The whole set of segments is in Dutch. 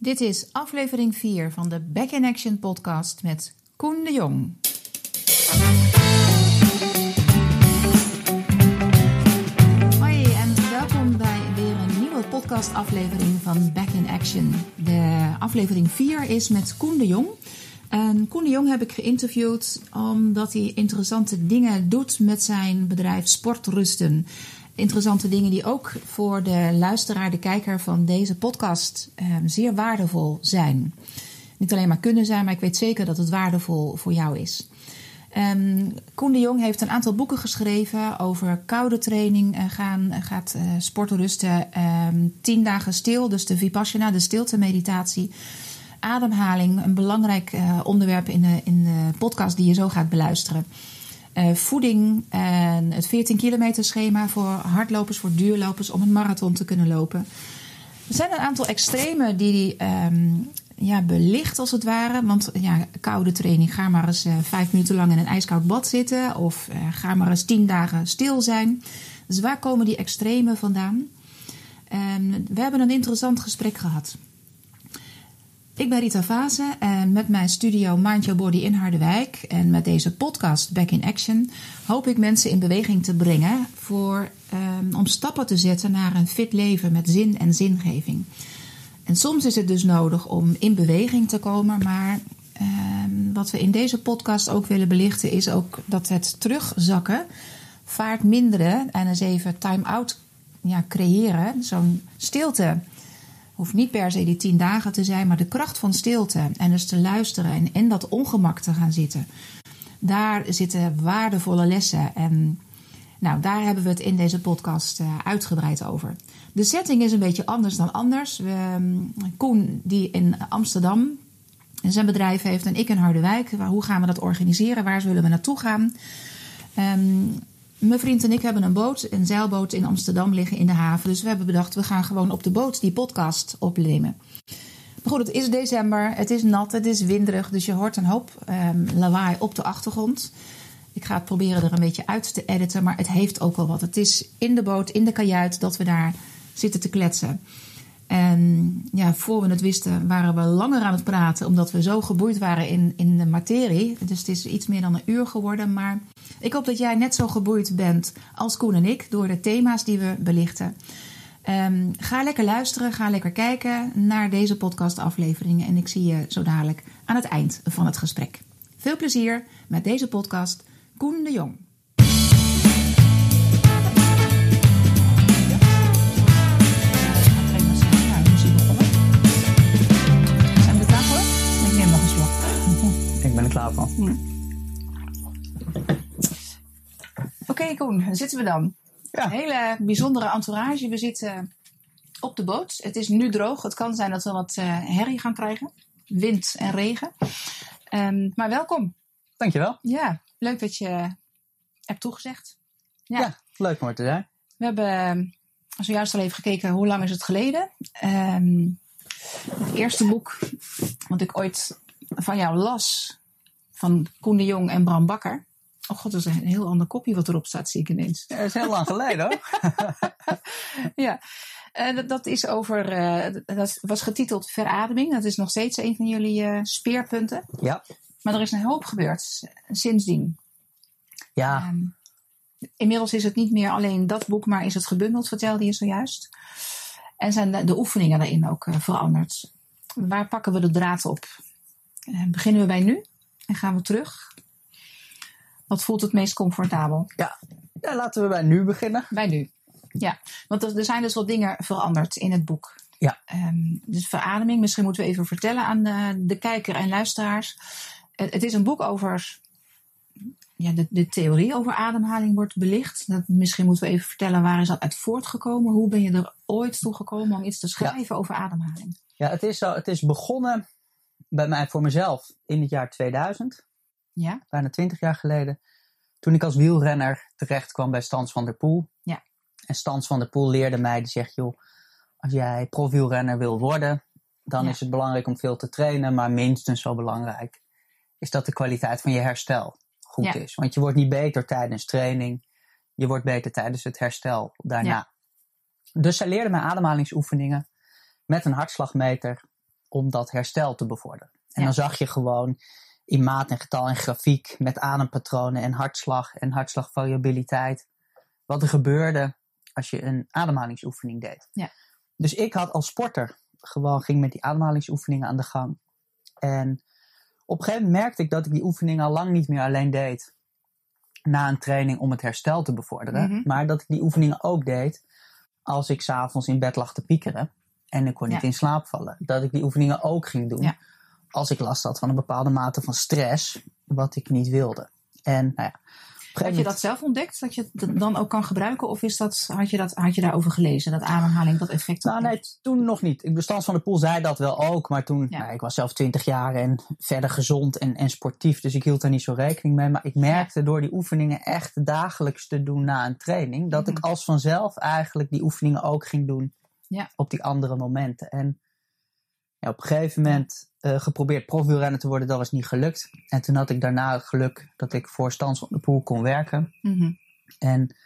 Dit is aflevering 4 van de Back in Action podcast met Koen de Jong. Hoi en welkom bij weer een nieuwe podcastaflevering van Back in Action. De aflevering 4 is met Koen de Jong. En Koen de Jong heb ik geïnterviewd omdat hij interessante dingen doet met zijn bedrijf Sportrusten interessante dingen die ook voor de luisteraar, de kijker van deze podcast um, zeer waardevol zijn. Niet alleen maar kunnen zijn, maar ik weet zeker dat het waardevol voor jou is. Um, Koen de Jong heeft een aantal boeken geschreven over koude training. Uh, gaan, gaat uh, sporten rusten. Um, tien dagen stil, dus de Vipassana, de stilte meditatie. Ademhaling, een belangrijk onderwerp in in de podcast die je zo gaat beluisteren. Uh, voeding en het 14 kilometer schema voor hardlopers, voor duurlopers om een marathon te kunnen lopen. Er zijn een aantal extremen die um, ja, belicht als het ware. Want ja, koude training, ga maar eens uh, vijf minuten lang in een ijskoud bad zitten. Of uh, ga maar eens tien dagen stil zijn. Dus waar komen die extremen vandaan? Um, we hebben een interessant gesprek gehad. Ik ben Rita Vase en met mijn studio Mind Your Body in Harderwijk en met deze podcast Back in Action hoop ik mensen in beweging te brengen voor, um, om stappen te zetten naar een fit leven met zin en zingeving. En soms is het dus nodig om in beweging te komen, maar um, wat we in deze podcast ook willen belichten is ook dat het terugzakken, vaart minderen en eens even time-out ja, creëren, zo'n stilte hoeft niet per se die tien dagen te zijn, maar de kracht van stilte en dus te luisteren en in dat ongemak te gaan zitten. Daar zitten waardevolle lessen en nou, daar hebben we het in deze podcast uh, uitgebreid over. De setting is een beetje anders dan anders. We, Koen, die in Amsterdam zijn bedrijf heeft en ik in Harderwijk. Hoe gaan we dat organiseren? Waar zullen we naartoe gaan? Um, mijn vriend en ik hebben een boot, een zeilboot in Amsterdam liggen in de haven. Dus we hebben bedacht, we gaan gewoon op de boot die podcast opnemen. Maar goed, het is december, het is nat, het is winderig. Dus je hoort een hoop um, lawaai op de achtergrond. Ik ga het proberen er een beetje uit te editen, maar het heeft ook wel wat. Het is in de boot, in de kajuit, dat we daar zitten te kletsen. En ja, voor we het wisten, waren we langer aan het praten, omdat we zo geboeid waren in, in de materie. Dus het is iets meer dan een uur geworden. Maar ik hoop dat jij net zo geboeid bent als Koen en ik door de thema's die we belichten. Um, ga lekker luisteren, ga lekker kijken naar deze podcastafleveringen. En ik zie je zo dadelijk aan het eind van het gesprek. Veel plezier met deze podcast, Koen de Jong. Klaar van. Hm. Oké, okay, Koen, daar zitten we dan. Ja. Een hele bijzondere entourage. We zitten op de boot. Het is nu droog. Het kan zijn dat we wat uh, herrie gaan krijgen. Wind en regen. Um, maar welkom. Dankjewel. Ja, leuk dat je hebt toegezegd. Ja, ja leuk om te zijn. We hebben zojuist al even gekeken hoe lang is het geleden. Um, het eerste boek wat ik ooit van jou las van Koen de Jong en Bram Bakker. Oh god, dat is een heel ander kopje wat erop staat, zie ik ineens. Ja, dat is heel lang geleden hoor. ja, uh, dat, dat, is over, uh, dat was getiteld Verademing. Dat is nog steeds een van jullie uh, speerpunten. Ja. Maar er is een hoop gebeurd sindsdien. Ja. Um, inmiddels is het niet meer alleen dat boek, maar is het gebundeld, vertelde je zojuist. En zijn de, de oefeningen daarin ook veranderd. Waar pakken we de draad op? beginnen we bij nu? En gaan we terug. Wat voelt het meest comfortabel? Ja, ja laten we bij nu beginnen. Bij nu. Ja, want er zijn dus wat dingen veranderd in het boek. Ja. Um, dus verademing, misschien moeten we even vertellen aan de, de kijker en luisteraars. Het, het is een boek over. Ja, de, de, theorie over ademhaling wordt belicht. Dat, misschien moeten we even vertellen waar is dat uit voortgekomen? Hoe ben je er ooit toe gekomen om iets te schrijven ja. over ademhaling? Ja, het is, het is begonnen bij mij voor mezelf in het jaar 2000. Ja. Bijna 20 jaar geleden. Toen ik als wielrenner terecht kwam bij Stans van der Poel. Ja. En Stans van der Poel leerde mij, die zegt, joh, als jij profielrenner wil worden, dan ja. is het belangrijk om veel te trainen. Maar minstens zo belangrijk is dat de kwaliteit van je herstel goed ja. is. Want je wordt niet beter tijdens training. Je wordt beter tijdens het herstel daarna. Ja. Dus zij leerde mij ademhalingsoefeningen met een hartslagmeter om dat herstel te bevorderen. En Ja. dan zag je gewoon in maat en getal en grafiek met adempatronen en hartslag en hartslagvariabiliteit wat er gebeurde als je een ademhalingsoefening deed. Ja. Dus ik had als sporter gewoon ging met die ademhalingsoefeningen aan de gang. En op een gegeven moment merkte ik dat ik die oefeningen al lang niet meer alleen deed na een training om het herstel te bevorderen, Mhm. maar dat ik die oefeningen ook deed als ik s'avonds in bed lag te piekeren en ik kon niet Ja. in slaap vallen. Dat ik die oefeningen ook ging doen Ja. als ik last had van een bepaalde mate van stress, wat ik niet wilde. En nou ja, gegeven je dat zelf ontdekt, dat je het dan ook kan gebruiken? Of is dat, had, je dat, had je daarover gelezen, dat ademhaling dat effect Nou, nee, toen nog niet. Ik bestand van de Poel zei dat wel ook. Maar toen, Ja. nou, ik was zelf 20 jaar en verder gezond en, en sportief. Dus ik hield daar niet zo rekening mee. Maar ik merkte door die oefeningen echt dagelijks te doen na een training. Dat ik Mhm. als vanzelf eigenlijk die oefeningen ook ging doen Ja. op die andere momenten. En ja, op een gegeven moment eh, geprobeerd profwielrenner te worden. Dat was niet gelukt. En toen had ik daarna het geluk dat ik voor Stans van de Poel kon werken. Mhm. En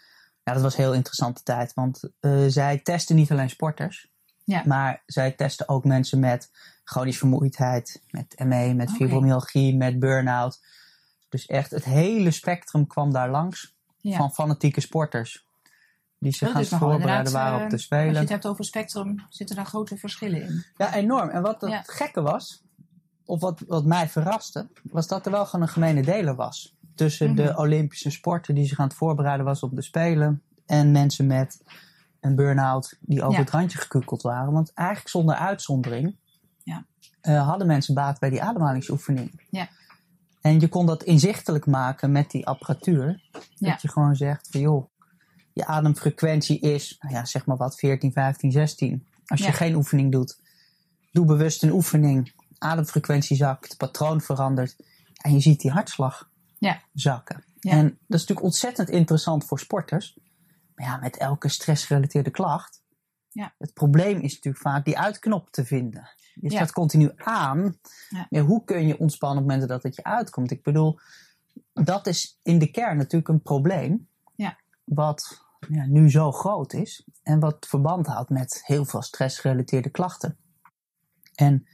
ja, dat was een heel interessante tijd. Want eh, zij testen niet alleen sporters. Ja. Maar zij testen ook mensen met chronische vermoeidheid, met ME, met fibromyalgie, met burn-out. Dus echt het hele spectrum kwam daar langs Ja. van fanatieke sporters. Die zich Dat gaan voorbereiden waren op de eh, Als je Spelen. het hebt over spectrum, zitten daar grote verschillen in. Ja, enorm. En wat het Ja. gekke was, of wat, wat mij verraste, was dat er wel gewoon een gemene deler was. Tussen de Mhm. Olympische sporten die zich aan het voorbereiden was op de Spelen. En mensen met een burn-out die over Ja. het randje gekukeld waren. Want eigenlijk zonder uitzondering Ja. eh, hadden mensen baat bij die ademhalingsoefening. Ja. En je kon dat inzichtelijk maken met die apparatuur. Dat je gewoon zegt van joh, je ademfrequentie is, nou ja, zeg maar wat, 14, 15, 16. Als je Ja. geen oefening doet, doe bewust een oefening. Ademfrequentie zakt, patroon verandert. En je ziet die hartslag Ja. zakken. Ja. En dat is natuurlijk ontzettend interessant voor sporters. Maar ja, met elke stressgerelateerde klacht. Ja. Het probleem is natuurlijk vaak die uitknop te vinden. Je Ja. staat continu aan. Ja. Hoe kun je ontspannen op momenten dat het je uitkomt? Ik bedoel, dat is in de kern natuurlijk een probleem. Ja. Wat ja, nu zo groot is. En wat verband houdt met heel veel stressgerelateerde klachten. En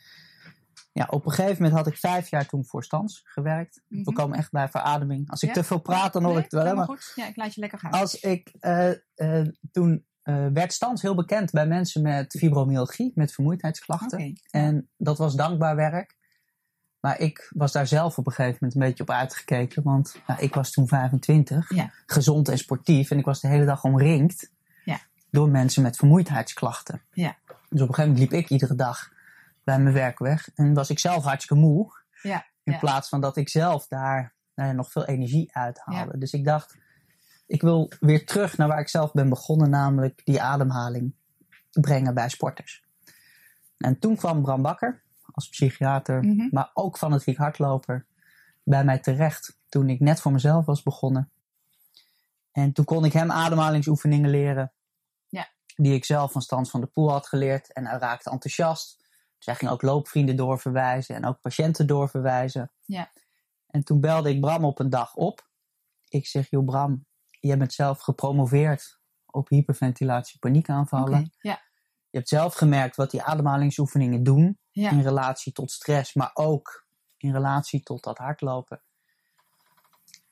ja, op een gegeven moment had ik vijf jaar toen voor Stans gewerkt. Mhm. We komen echt bij verademing. Als ik Ja? te veel praat, dan hoor Nee, ik het wel. helemaal Maar goed. Ja, ik laat je lekker gaan. als ik eh, eh, toen eh, werd Stans heel bekend bij mensen met fibromyalgie, met vermoeidheidsklachten. En dat was dankbaar werk. Maar ik was daar zelf op een gegeven moment een beetje op uitgekeken. Want nou, ik was toen 25, Ja. gezond en sportief. En ik was de hele dag omringd Ja. door mensen met vermoeidheidsklachten. Ja. Dus op een gegeven moment liep ik iedere dag bij mijn werk weg. En was ik zelf hartstikke moe. Ja, In plaats van dat ik zelf daar nou nog veel energie uithaalde. Dus ik dacht, ik wil weer terug naar waar ik zelf ben begonnen. Namelijk die ademhaling brengen bij sporters. En toen kwam Bram Bakker als psychiater, Mhm. maar ook fanatiek hardloper, bij mij terecht. Toen ik net voor mezelf was begonnen. En toen kon ik hem ademhalingsoefeningen leren. Ja. Die ik zelf van Stans van de Poel had geleerd. En hij raakte enthousiast. Dus hij ging ook loopvrienden doorverwijzen en ook patiënten doorverwijzen. Ja. En toen belde ik Bram op een dag op. Ik zeg, joh Bram, jij bent zelf gepromoveerd op hyperventilatie, paniekaanvallen. Ja, Je hebt zelf gemerkt wat die ademhalingsoefeningen doen ja. in relatie tot stress, maar ook in relatie tot dat hardlopen.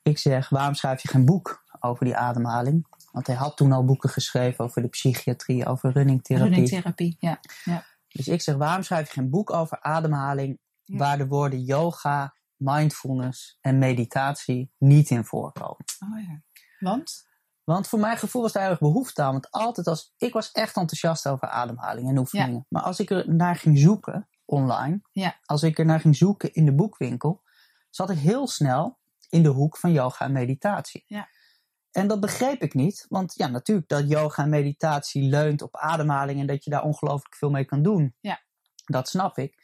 Ik zeg, waarom schrijf je geen boek over die ademhaling? Want hij had toen al boeken geschreven over de psychiatrie, over runningtherapie. Runningtherapie, ja. ja. Dus ik zeg, waarom schrijf je geen boek over ademhaling Ja. waar de woorden yoga, mindfulness en meditatie niet in voorkomen? Oh ja. Want? Want voor mijn gevoel was daar erg behoefte aan. Want altijd als ik was echt enthousiast over ademhaling en oefeningen. Maar als ik er naar ging zoeken online, Ja. als ik er naar ging zoeken in de boekwinkel, zat ik heel snel in de hoek van yoga en meditatie. Ja. En dat begreep ik niet, want ja, natuurlijk dat yoga en meditatie leunt op ademhaling en dat je daar ongelooflijk veel mee kan doen. Ja. Dat snap ik.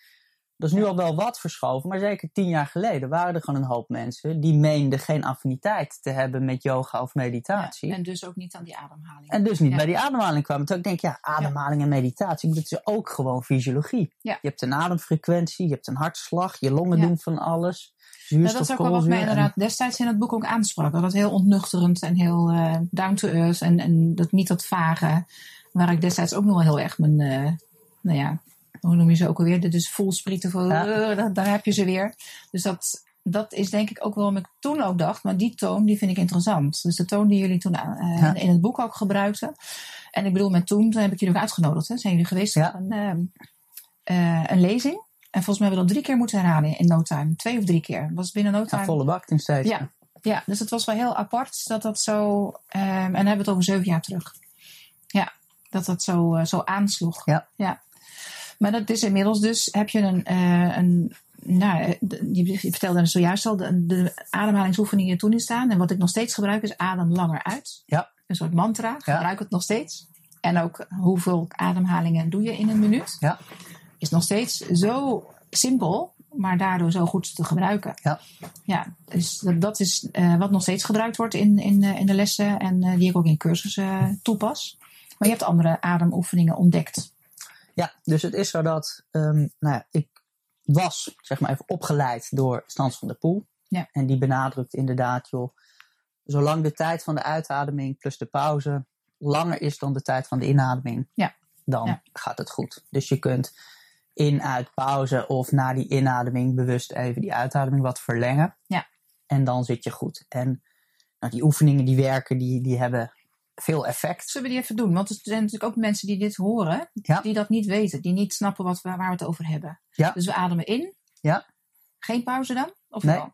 Dat is nu al wel wat verschoven, maar zeker tien jaar geleden waren er gewoon een hoop mensen die meenden geen affiniteit te hebben met yoga of meditatie. Ja, en dus ook niet aan die ademhaling. En dus niet Ja. bij die ademhaling kwamen. Terwijl ik denk, ja, ademhaling en meditatie, dat is ook gewoon fysiologie. Je hebt een ademfrequentie, je hebt een hartslag, je longen doen van alles. Nou, dat is ook wel wat mij inderdaad destijds in het boek ook aansprak. Dat heel ontnuchterend en heel eh, down to earth. En, en dat niet dat vage, waar ik destijds ook nog wel heel erg mijn, eh, nou ja, hoe noem je ze ook alweer? De dus voelsprieten, voor, Ja. eh, daar, heb je ze weer. Dus dat, dat is denk ik ook waarom ik toen ook dacht, maar die toon die vind ik interessant. Dus de toon die jullie toen eh, Ja. in het boek ook gebruikten. En ik bedoel, met toen, toen heb ik jullie ook uitgenodigd. Hè? Zijn jullie geweest Ja. een, ehm, eh, een lezing? En volgens mij hebben we dat drie keer moeten herhalen in no time. Twee of drie keer. Was binnen no time. Ja, volle bak toen steeds. Ja. Ja, dus het was wel heel apart dat dat zo. ehm, en dan hebben we het over zeven jaar terug. Ja, dat dat zo, zo aansloeg. Ja. ja. Maar dat is inmiddels dus. Heb je een. eh, een nou, eh, je vertelde er zojuist al de, de ademhalingsoefeningen toen in staan. En wat ik nog steeds gebruik is adem langer uit. Ja. Een soort mantra. Gebruik het nog steeds. En ook hoeveel ademhalingen doe je in een minuut. Ja. Is nog steeds zo simpel, maar daardoor zo goed te gebruiken. Ja. Ja, dus dat, dat is eh, wat nog steeds gebruikt wordt in, in, in de lessen en die ik ook in cursussen toepas. Maar je hebt andere ademoefeningen ontdekt. Ja, dus het is zo dat, ehm, nou ja, ik was, zeg maar even, opgeleid door Stans van der Poel. Ja. En die benadrukt inderdaad, joh, zolang de tijd van de uitademing plus de pauze langer is dan de tijd van de inademing, Ja. dan Ja. gaat het goed. Dus je kunt in, uit, pauze of na die inademing bewust even die uitademing wat verlengen. Ja. En dan zit je goed. En nou, die oefeningen die werken, die, die hebben veel effect. Zullen we die even doen? Want er zijn natuurlijk ook mensen die dit horen, Ja. die dat niet weten, die niet snappen wat waar we het over hebben. Ja. Dus we ademen in. Ja. Geen pauze dan? Of Nee. wel?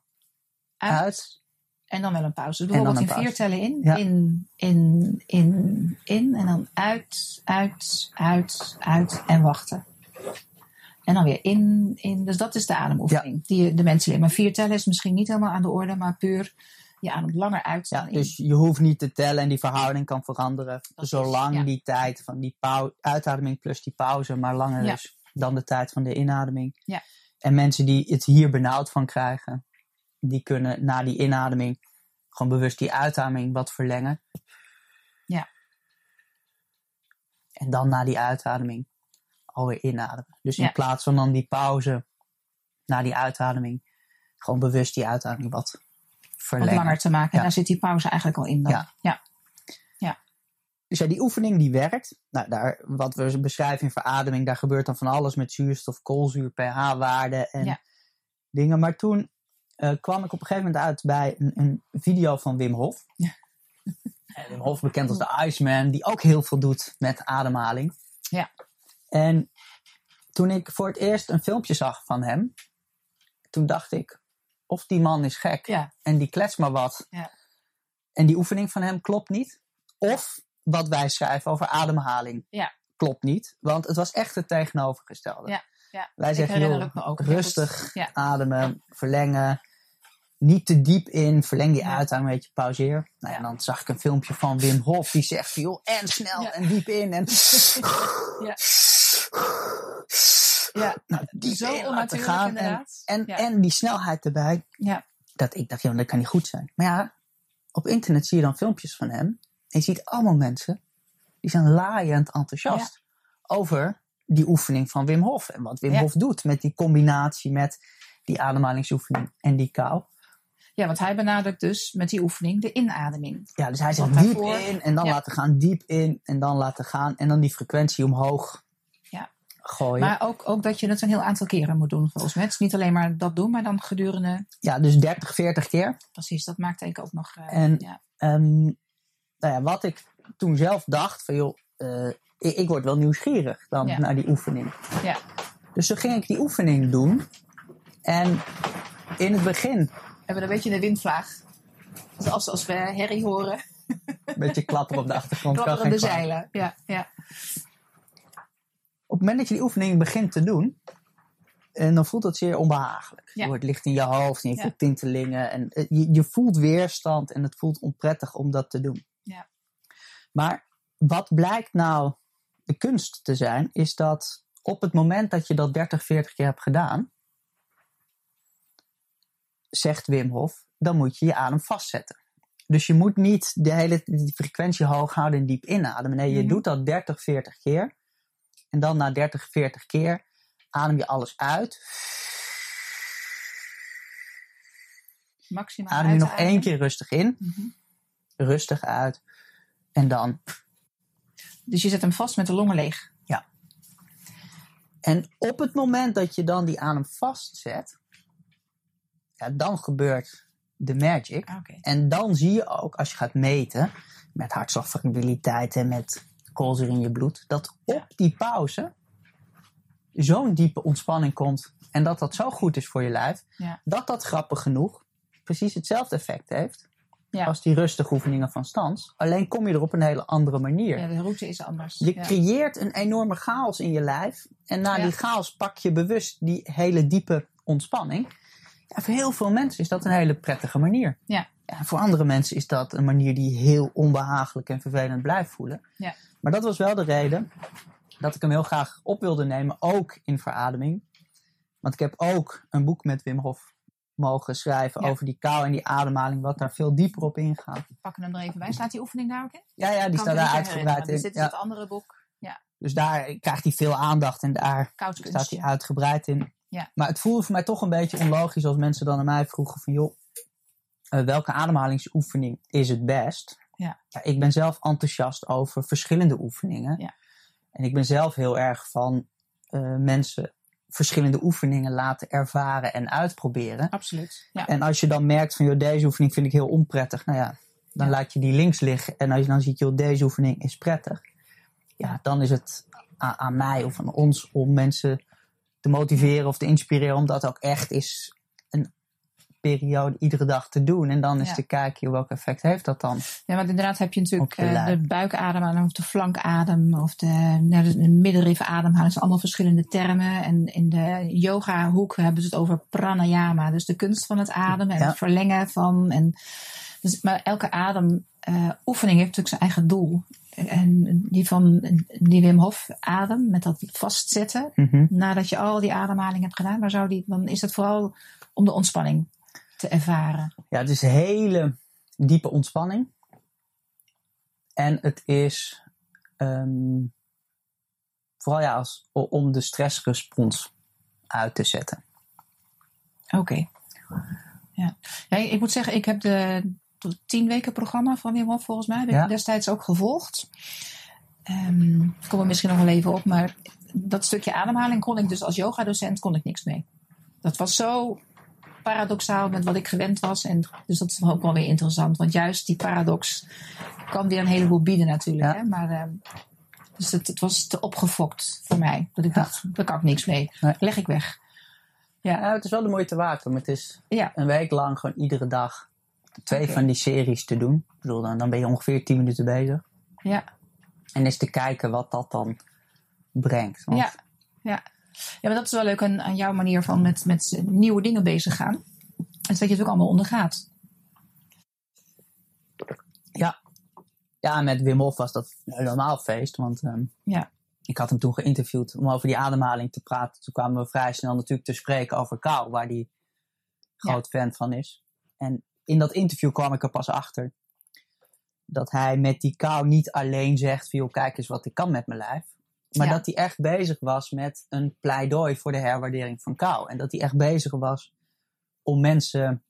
Uit. Uit. En dan wel een pauze. Bijvoorbeeld in vier tellen in. Ja. In, in, in, in. En dan uit, uit, uit, uit. En wachten. En dan weer in, in. Dus dat is de ademoefening. Die de mensen leren. Maar vier tellen is misschien niet helemaal aan de orde. Maar puur, je ademt langer uit Ja, dus je hoeft niet te tellen en die verhouding kan veranderen. Dat is- zolang ja. die tijd van die uitademing plus die pauze maar langer Ja. is dan de tijd van de inademing. Ja. En mensen die het hier benauwd van krijgen, die kunnen na die inademing gewoon bewust die uitademing wat verlengen. Ja. En dan na die uitademing alweer inademen. Dus in Ja. plaats van dan die pauze na die uitademing, gewoon bewust die uitademing wat Wat verlengen. langer te maken. En Ja. daar zit die pauze eigenlijk al in dan. Ja. ja. Dus ja, die oefening die werkt. Nou, daar, wat we beschrijven in verademing, daar gebeurt dan van alles met zuurstof, koolzuur, pH-waarden en Ja. dingen. Maar toen eh, kwam ik op een gegeven moment uit bij een, een video van Wim Hof. Wim Hof, bekend als de Iceman, die ook heel veel doet met ademhaling. Ja. En toen ik voor het eerst een filmpje zag van hem, toen dacht ik, of die man is gek Ja. en die klets maar wat. Ja. En die oefening van hem klopt niet. Of wat wij schrijven over ademhaling Ja. klopt niet. Want het was echt het tegenovergestelde. Ja, ja. Wij zeggen, me ook. rustig ademen, verlengen. Niet te diep in, verleng die Ja. uitademing een beetje, pauzeer. Nou ja, dan zag ik een filmpje van Wim Hof. Die zegt, joh, en snel en diep in. En Ja. Nou, diep Zo laten gaan. En, en, Ja. en die snelheid erbij. Ja. Dat ik dacht, ja, dat kan niet goed zijn. Maar ja, op internet zie je dan filmpjes van hem. En je ziet allemaal mensen die zijn laaiend enthousiast over die oefening van Wim Hof. En wat Wim. Hof doet met die combinatie met die ademhalingsoefening en die kou. ja, want hij benadrukt dus met die oefening de inademing. Ja, dus hij zegt diep daarvoor- in en dan Ja. laten gaan, diep in en dan laten gaan. En dan die frequentie omhoog. Gooien. Maar ook, ook dat je het een heel aantal keren moet doen volgens mij. Het is niet alleen maar dat doen, maar dan gedurende... Ja, dus 30, 40 keer. Precies, dat maakt denk ik ook nog... eh, En- ja. Ehm, nou ja, wat ik toen zelf dacht, van joh, eh, ik, ik word wel nieuwsgierig dan Ja. naar die oefening. Ja. Dus toen ging ik die oefening doen. En in het begin, We hebben een beetje een windvlaag. Dus als, we herrie horen, een beetje klapper op de achtergrond. klapperende kwaad. zeilen. Ja, ja. Op het moment dat je die oefening begint te doen, en dan voelt het zeer onbehagelijk. Ja. Je wordt licht in je hoofd en je Ja. voelt tintelingen. En eh, je, je voelt weerstand en het voelt onprettig om dat te doen. Ja. Maar wat blijkt nou de kunst te zijn, is dat op het moment dat je dat 30, 40 keer hebt gedaan, zegt Wim Hof, dan moet je je adem vastzetten. Dus je moet niet de hele die frequentie hoog houden en diep inademen. Nee, je Mhm. doet dat 30, 40 keer. En dan na 30, 40 keer adem je alles uit. Maximaal Adem je nog één keer rustig in. Mhm. Rustig uit. En dan, Dus je zet hem vast met de longen leeg. En op het moment dat je dan die adem vastzet, ja, dan gebeurt de magic. Oké. En dan zie je ook, als je gaat meten met hartslagvariabiliteit en met koolzuur in je bloed, dat op die pauze zo'n diepe ontspanning komt en dat dat zo goed is voor je lijf, Ja. dat dat grappig genoeg precies hetzelfde effect heeft Ja. als die rustige oefeningen van stans. Alleen kom je er op een hele andere manier. Ja, de route is anders. Je ja. creëert een enorme chaos in je lijf. En na die chaos pak je bewust die hele diepe ontspanning. Voor heel veel mensen is dat een hele prettige manier. Ja. Ja, voor andere mensen is dat een manier die heel onbehagelijk en vervelend blijft voelen. Ja. Maar dat was wel de reden dat ik hem heel graag op wilde nemen, ook in verademing. Want ik heb ook een boek met Wim Hof mogen schrijven Ja. over die kou en die ademhaling, wat daar veel dieper op ingaat. We pakken hem er even bij. Staat die oefening daar ook in? Ja, ja, die Kan staat daar uitgebreid in. Dus dit is Ja. het andere boek. Ja, Dus daar krijgt hij veel aandacht en daar koudkunst. staat hij uitgebreid in. Ja. Maar het voelde voor mij toch een beetje onlogisch als mensen dan aan mij vroegen van joh, eh, welke ademhalingsoefening is het best? Ja. ik ben zelf enthousiast over verschillende oefeningen. Ja. En ik ben zelf heel erg van eh, mensen verschillende oefeningen laten ervaren en uitproberen. Absoluut. Ja. En als je dan merkt van joh, deze oefening vind ik heel onprettig, nou ja, dan Ja. laat je die links liggen. En als je dan ziet, joh, deze oefening is prettig. Ja, dan is het aan, aan mij of aan ons om mensen te motiveren of te inspireren om dat ook echt eens een periode iedere dag te doen. En dan eens Ja. te kijken, welk effect heeft dat dan? Ja, want inderdaad heb je natuurlijk de eh, de buikadem of de flankadem of de, nou, de, middenrifademhaling. Dat zijn allemaal verschillende termen. En in de yoga hoek hebben ze het over pranayama. Dus de kunst van het ademen en Ja. het verlengen van. En, dus, maar elke adem eh, oefening heeft natuurlijk zijn eigen doel. En die van die Wim Hof adem met dat vastzetten. Mhm. Nadat je al die ademhaling hebt gedaan. Waar zou die, dan is het vooral om de ontspanning te ervaren. Ja, het is een hele diepe ontspanning. En het is ehm, vooral ja, als, om de stressrespons uit te zetten. Oké. Ja. ja, ik moet zeggen, ik heb de tien weken programma van Wim Hof volgens mij heb ik Ja. destijds ook gevolgd. Ik kom er misschien nog wel even op, maar dat stukje ademhaling kon ik dus als yogadocent kon ik niks mee. Dat was zo paradoxaal met wat ik gewend was. En dus dat is ook wel weer interessant, want juist die paradox kan weer een heleboel bieden natuurlijk. Ja. Hè? Maar, ehm, dus het, het was te opgefokt voor mij. Dat ik Ja. dacht, daar kan ik niks mee. Nee. Leg ik weg. Ja, Ja, het is wel de moeite waard om het is ja, een week lang gewoon iedere dag twee van die series te doen. Ik bedoel, dan, dan ben je ongeveer 10 minuten bezig. ja. En eens te kijken wat dat dan brengt. Want Ja, ja. Ja, maar dat is wel leuk aan, aan jouw manier van met, met nieuwe dingen bezig gaan. En dat je het ook allemaal ondergaat. Ja. ja, met Wim Hof was dat een helemaal feest. Want ehm, Ja. ik had hem toen geïnterviewd om over die ademhaling te praten. Toen kwamen we vrij snel natuurlijk te spreken over kou, waar hij groot fan van is. En in dat interview kwam ik er pas achter dat hij met die kou niet alleen zegt van kijk eens wat ik kan met mijn lijf. Maar Ja. dat hij echt bezig was met een pleidooi voor de herwaardering van kou. En dat hij echt bezig was om mensen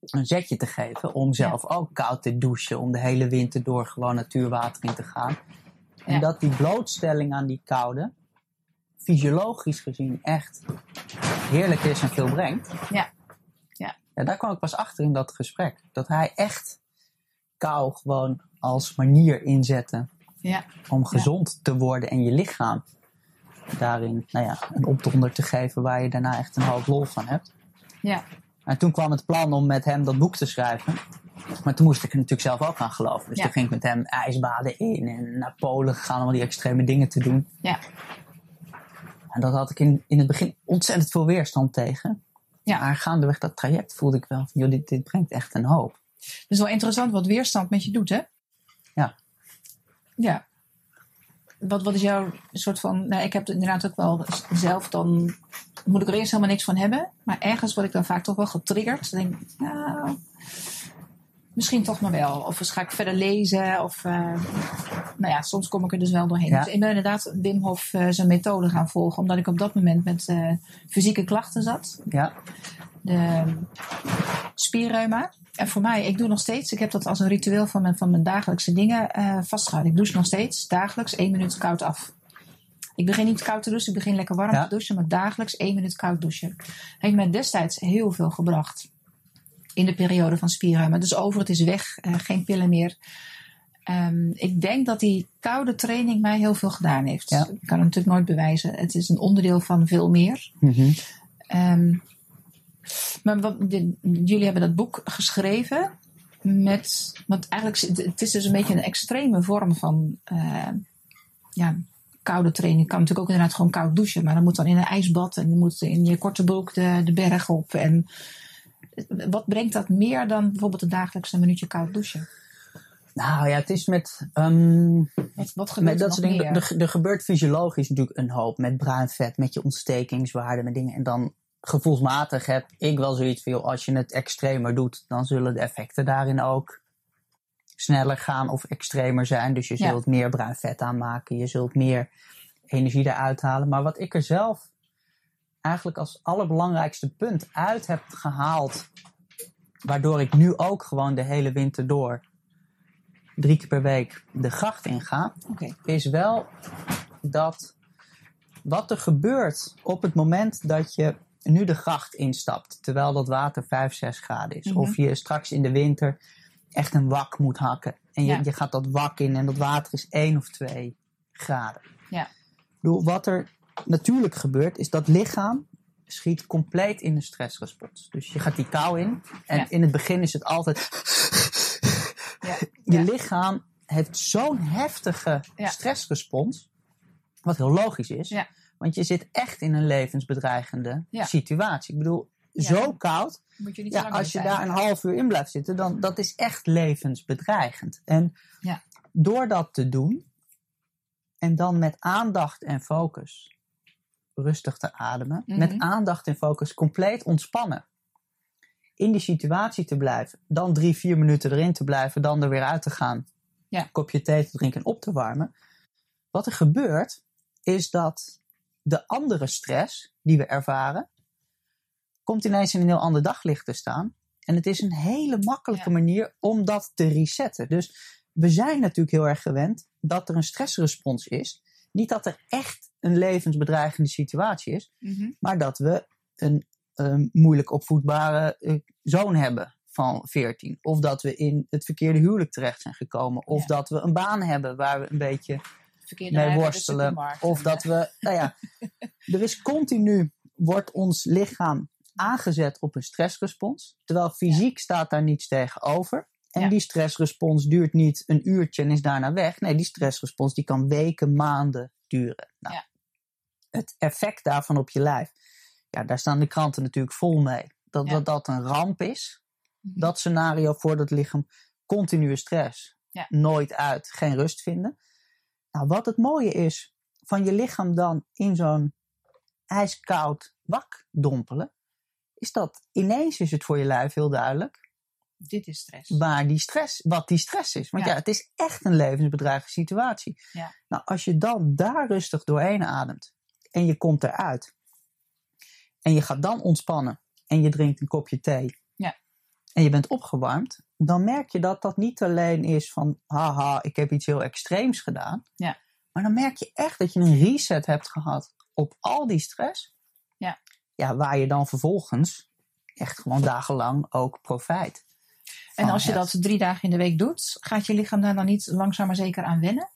een zetje te geven. Om zelf ook koud te douchen. Om de hele winter door gewoon natuurwater in te gaan. En Ja. dat die blootstelling aan die koude, fysiologisch gezien, echt heerlijk is en veel brengt. Ja. Ja. ja daar kwam ik pas achter in dat gesprek. Dat hij echt kou gewoon als manier inzette Ja, om gezond te worden en je lichaam daarin nou ja, een opdonder te geven waar je daarna echt een hoop lol van hebt. ja, En toen kwam het plan om met hem dat boek te schrijven. Maar toen moest ik er natuurlijk zelf ook aan geloven. Dus Ja. toen ging ik met hem ijsbaden in en naar Polen gegaan om al die extreme dingen te doen. ja. En dat had ik in, in het begin ontzettend veel weerstand tegen. Ja. Maar gaandeweg dat traject voelde ik wel van, joh, dit, dit brengt echt een hoop. Het is wel interessant wat weerstand met je doet, hè? Ja. Ja. Wat, wat is jouw soort van... Nou, ik heb het inderdaad ook wel zelf dan... Moet ik er eerst helemaal niks van hebben. Maar ergens word ik dan vaak toch wel getriggerd. Dan denk ik, nou... Misschien toch maar wel. Of ga ik verder lezen. Of, eh, nou ja, soms kom ik er dus wel doorheen. Ja. Dus ik ben inderdaad Wim Hof eh, zijn methode gaan volgen. Omdat ik op dat moment met eh, fysieke klachten zat. Ja, De spierreuma. En voor mij, ik doe nog steeds, ik heb dat als een ritueel van mijn, van mijn dagelijkse dingen eh vastgehouden. Ik douche nog steeds dagelijks één minuut koud af. Ik begin niet koud te douchen, ik begin lekker warm Ja. te douchen, maar dagelijks één minuut koud douchen. Heeft mij destijds heel veel gebracht. In de periode van spierruimen. Dus over, het is weg, eh, geen pillen meer. Ehm, ik denk dat die koude training mij heel veel gedaan heeft. Ja. Ik kan het natuurlijk nooit bewijzen. Het is een onderdeel van veel meer. Ehm, maar wat, de- jullie hebben dat boek geschreven met, want eigenlijk is het- is dus een beetje een extreme vorm van eh, ja, koude training. Je kan natuurlijk ook inderdaad gewoon koud douchen, maar dan moet dan in een ijsbad en je moet in je korte broek de, de berg op. En wat brengt dat meer dan bijvoorbeeld een dagelijkse minuutje koud douchen? Nou ja, het is met, ehm, Wat, wat gebeurt met er dat nog meer? Er, er gebeurt fysiologisch natuurlijk een hoop met bruin vet, met je ontstekingswaarden, met dingen. En dan gevoelsmatig heb ik wel zoiets van, joh, als je het extremer doet, dan zullen de effecten daarin ook sneller gaan of extremer zijn. Dus je Ja. zult meer bruin vet aanmaken, je zult meer energie eruit halen. Maar wat ik er zelf eigenlijk als allerbelangrijkste punt uit heb gehaald, waardoor ik nu ook gewoon de hele winter door drie keer per week de gracht inga, Oké, is wel dat wat er gebeurt op het moment dat je nu de gracht instapt, terwijl dat water 5, 6 graden is, Mhm. of je straks in de winter echt een wak moet hakken en je, Ja. je gaat dat wak in en dat water is 1 of 2 graden. Ja. Bedoel, wat er natuurlijk gebeurt, is dat lichaam schiet compleet in de stressrespons. Dus je gaat die kou in en Ja. in het begin is het altijd ja. je lichaam heeft zo'n heftige stressrespons. Wat heel logisch is. Ja. Want je zit echt in een levensbedreigende Ja. situatie. Ik bedoel, Ja. zo koud. Moet je niet Ja, als je daar een half uur in blijft zitten, dan dat is echt levensbedreigend. En Ja. door dat te doen, en dan met aandacht en focus rustig te ademen, Mhm. met aandacht en focus compleet ontspannen. In die situatie te blijven, dan drie, vier minuten erin te blijven, dan er weer uit te gaan, een kopje thee te drinken en op te warmen. Wat er gebeurt, is dat de andere stress die we ervaren, komt ineens in een heel ander daglicht te staan. En het is een hele makkelijke Ja. manier om dat te resetten. Dus we zijn natuurlijk heel erg gewend dat er een stressrespons is. Niet dat er echt een levensbedreigende situatie is, Mhm. maar dat we een ehm, moeilijk opvoedbare eh, zoon hebben van 14. Of dat we in het verkeerde huwelijk terecht zijn gekomen. Of Ja. dat we een baan hebben waar we een beetje Verkeerde mee worstelen. Of dat we, nou ja, er is continu, wordt ons lichaam aangezet op een stressrespons. Terwijl fysiek staat daar niets tegenover. En Ja. die stressrespons duurt niet een uurtje en is daarna weg. Nee, die stressrespons die kan weken, maanden duren. Nou, Ja. Het effect daarvan op je lijf, ja, daar staan de kranten natuurlijk vol mee. Dat dat, dat een ramp is. Mhm. Dat scenario voor dat lichaam continue stress. Nooit uit, geen rust vinden. Nou, wat het mooie is van je lichaam dan in zo'n ijskoud wak dompelen, is dat ineens is het voor je lijf heel duidelijk Dit is stress. waar die stress, wat die stress is. Want ja, Ja. het is echt een levensbedreigende situatie. Ja. Nou, als je dan daar rustig doorheen ademt en je komt eruit en je gaat dan ontspannen en je drinkt een kopje thee. En je bent opgewarmd, dan merk je dat dat niet alleen is van haha, ik heb iets heel extreems gedaan. Ja. Maar dan merk je echt dat je een reset hebt gehad op al die stress. Ja. Ja, waar je dan vervolgens echt gewoon dagenlang ook profijt. En als je hebt. dat drie dagen in de week doet, gaat je lichaam daar dan niet langzaam maar zeker aan wennen?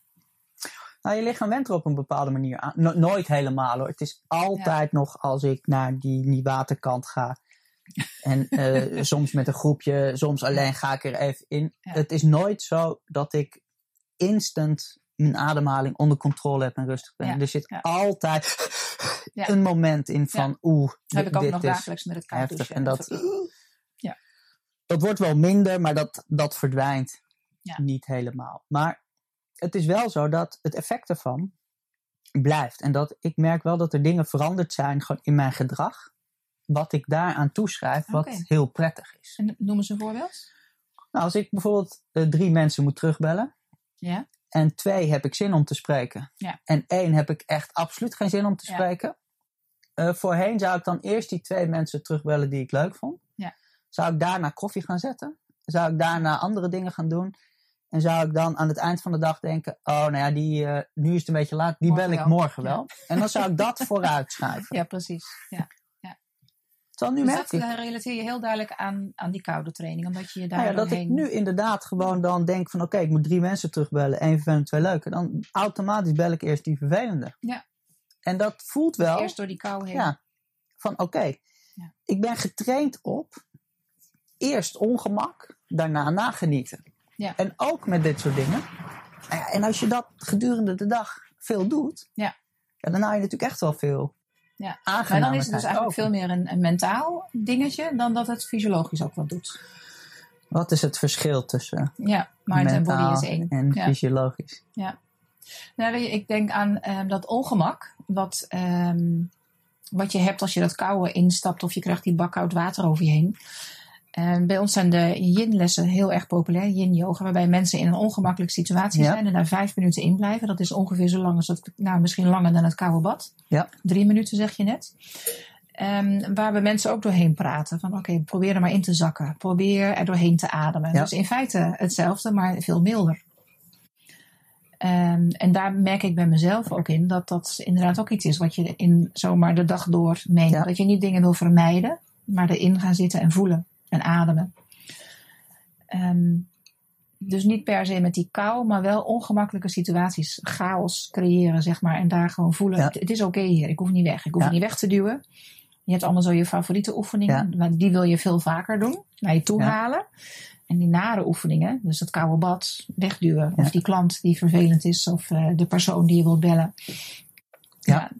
Nou, je lichaam went er op een bepaalde manier aan. No- nooit helemaal hoor. Het is altijd nog als ik naar die, die waterkant ga. En eh, soms met een groepje, soms alleen ga ik er even in. Ja. Het is nooit zo dat ik instant mijn ademhaling onder controle heb en rustig ben. Ja, Er zit ja. altijd een moment in van oeh, heb ik ook dit nog is dagelijks met het koud heftig. En dat, Ja. dat wordt wel minder, maar dat, dat verdwijnt niet helemaal. Maar het is wel zo dat het effect ervan blijft. En dat ik merk wel dat er dingen veranderd zijn gewoon in mijn gedrag. Wat ik daaraan toeschrijf, wat heel prettig is. En noem eens een voorbeeld. Nou, als ik bijvoorbeeld eh, drie mensen moet terugbellen. Ja. En twee heb ik zin om te spreken. Ja. En één heb ik echt absoluut geen zin om te spreken. Eh, voorheen zou ik dan eerst die twee mensen terugbellen die ik leuk vond. Ja. Zou ik daarna koffie gaan zetten? Zou ik daarna andere dingen gaan doen? En zou ik dan aan het eind van de dag denken: Oh, nou ja, die, eh, nu is het een beetje laat, die Morgen bel ik wel. morgen wel. En dan zou ik dat vooruit schuiven. Ja, precies. Ja. Nu Dus merk dat ik eh, relateer je heel duidelijk aan, aan die koude training. Omdat je je daar nou ja, dat ik nu inderdaad gewoon dan denk: van oké, ik moet drie mensen terugbellen, één vervelend, twee leuke. Dan automatisch bel ik eerst die vervelende. Ja. En dat voelt wel. Eerst door die kou heen. Ja, van oké, Ja. ik ben getraind op eerst ongemak, daarna nagenieten. Ja. En ook met dit soort dingen. En als je dat gedurende de dag veel doet, Ja. ja, dan haal je natuurlijk echt wel veel Ja. Maar dan is het dus eigenlijk over. veel meer een, een mentaal dingetje dan dat het fysiologisch ook wat doet. Wat is het verschil tussen Ja, mind en body is één. en Ja. fysiologisch? Nou, weet je, ik denk aan ehm, dat ongemak wat, ehm, wat je hebt als je dat koude instapt of je krijgt die bak koud water over je heen. En bij ons zijn de yin-lessen heel erg populair, yin-yoga, waarbij mensen in een ongemakkelijke situatie Ja. zijn en daar vijf minuten in blijven. Dat is ongeveer zo lang als het, nou misschien langer dan het koude bad. Ja. Drie minuten zeg je net. Ehm, waar we mensen ook doorheen praten. Van oké, probeer er maar in te zakken. Probeer er doorheen te ademen. Ja. Dus in feite hetzelfde, maar veel milder. Ehm, en daar merk ik bij mezelf ook in dat dat inderdaad ook iets is wat je in zomaar de dag door meent. Ja. Dat je niet dingen wil vermijden, maar erin gaan zitten en voelen en ademen. Ehm, dus niet per se met die kou, maar wel ongemakkelijke situaties, chaos creëren, zeg maar. En daar gewoon voelen: Ja. het, het is oké hier, ik hoef niet weg. Ik hoef Ja. niet weg te duwen. Je hebt allemaal zo je favoriete oefeningen, maar die wil je veel vaker doen, naar je toe halen. En die nare oefeningen, dus dat koude bad, wegduwen. Of die klant die vervelend is, of eh, de persoon die je wilt bellen. Ja.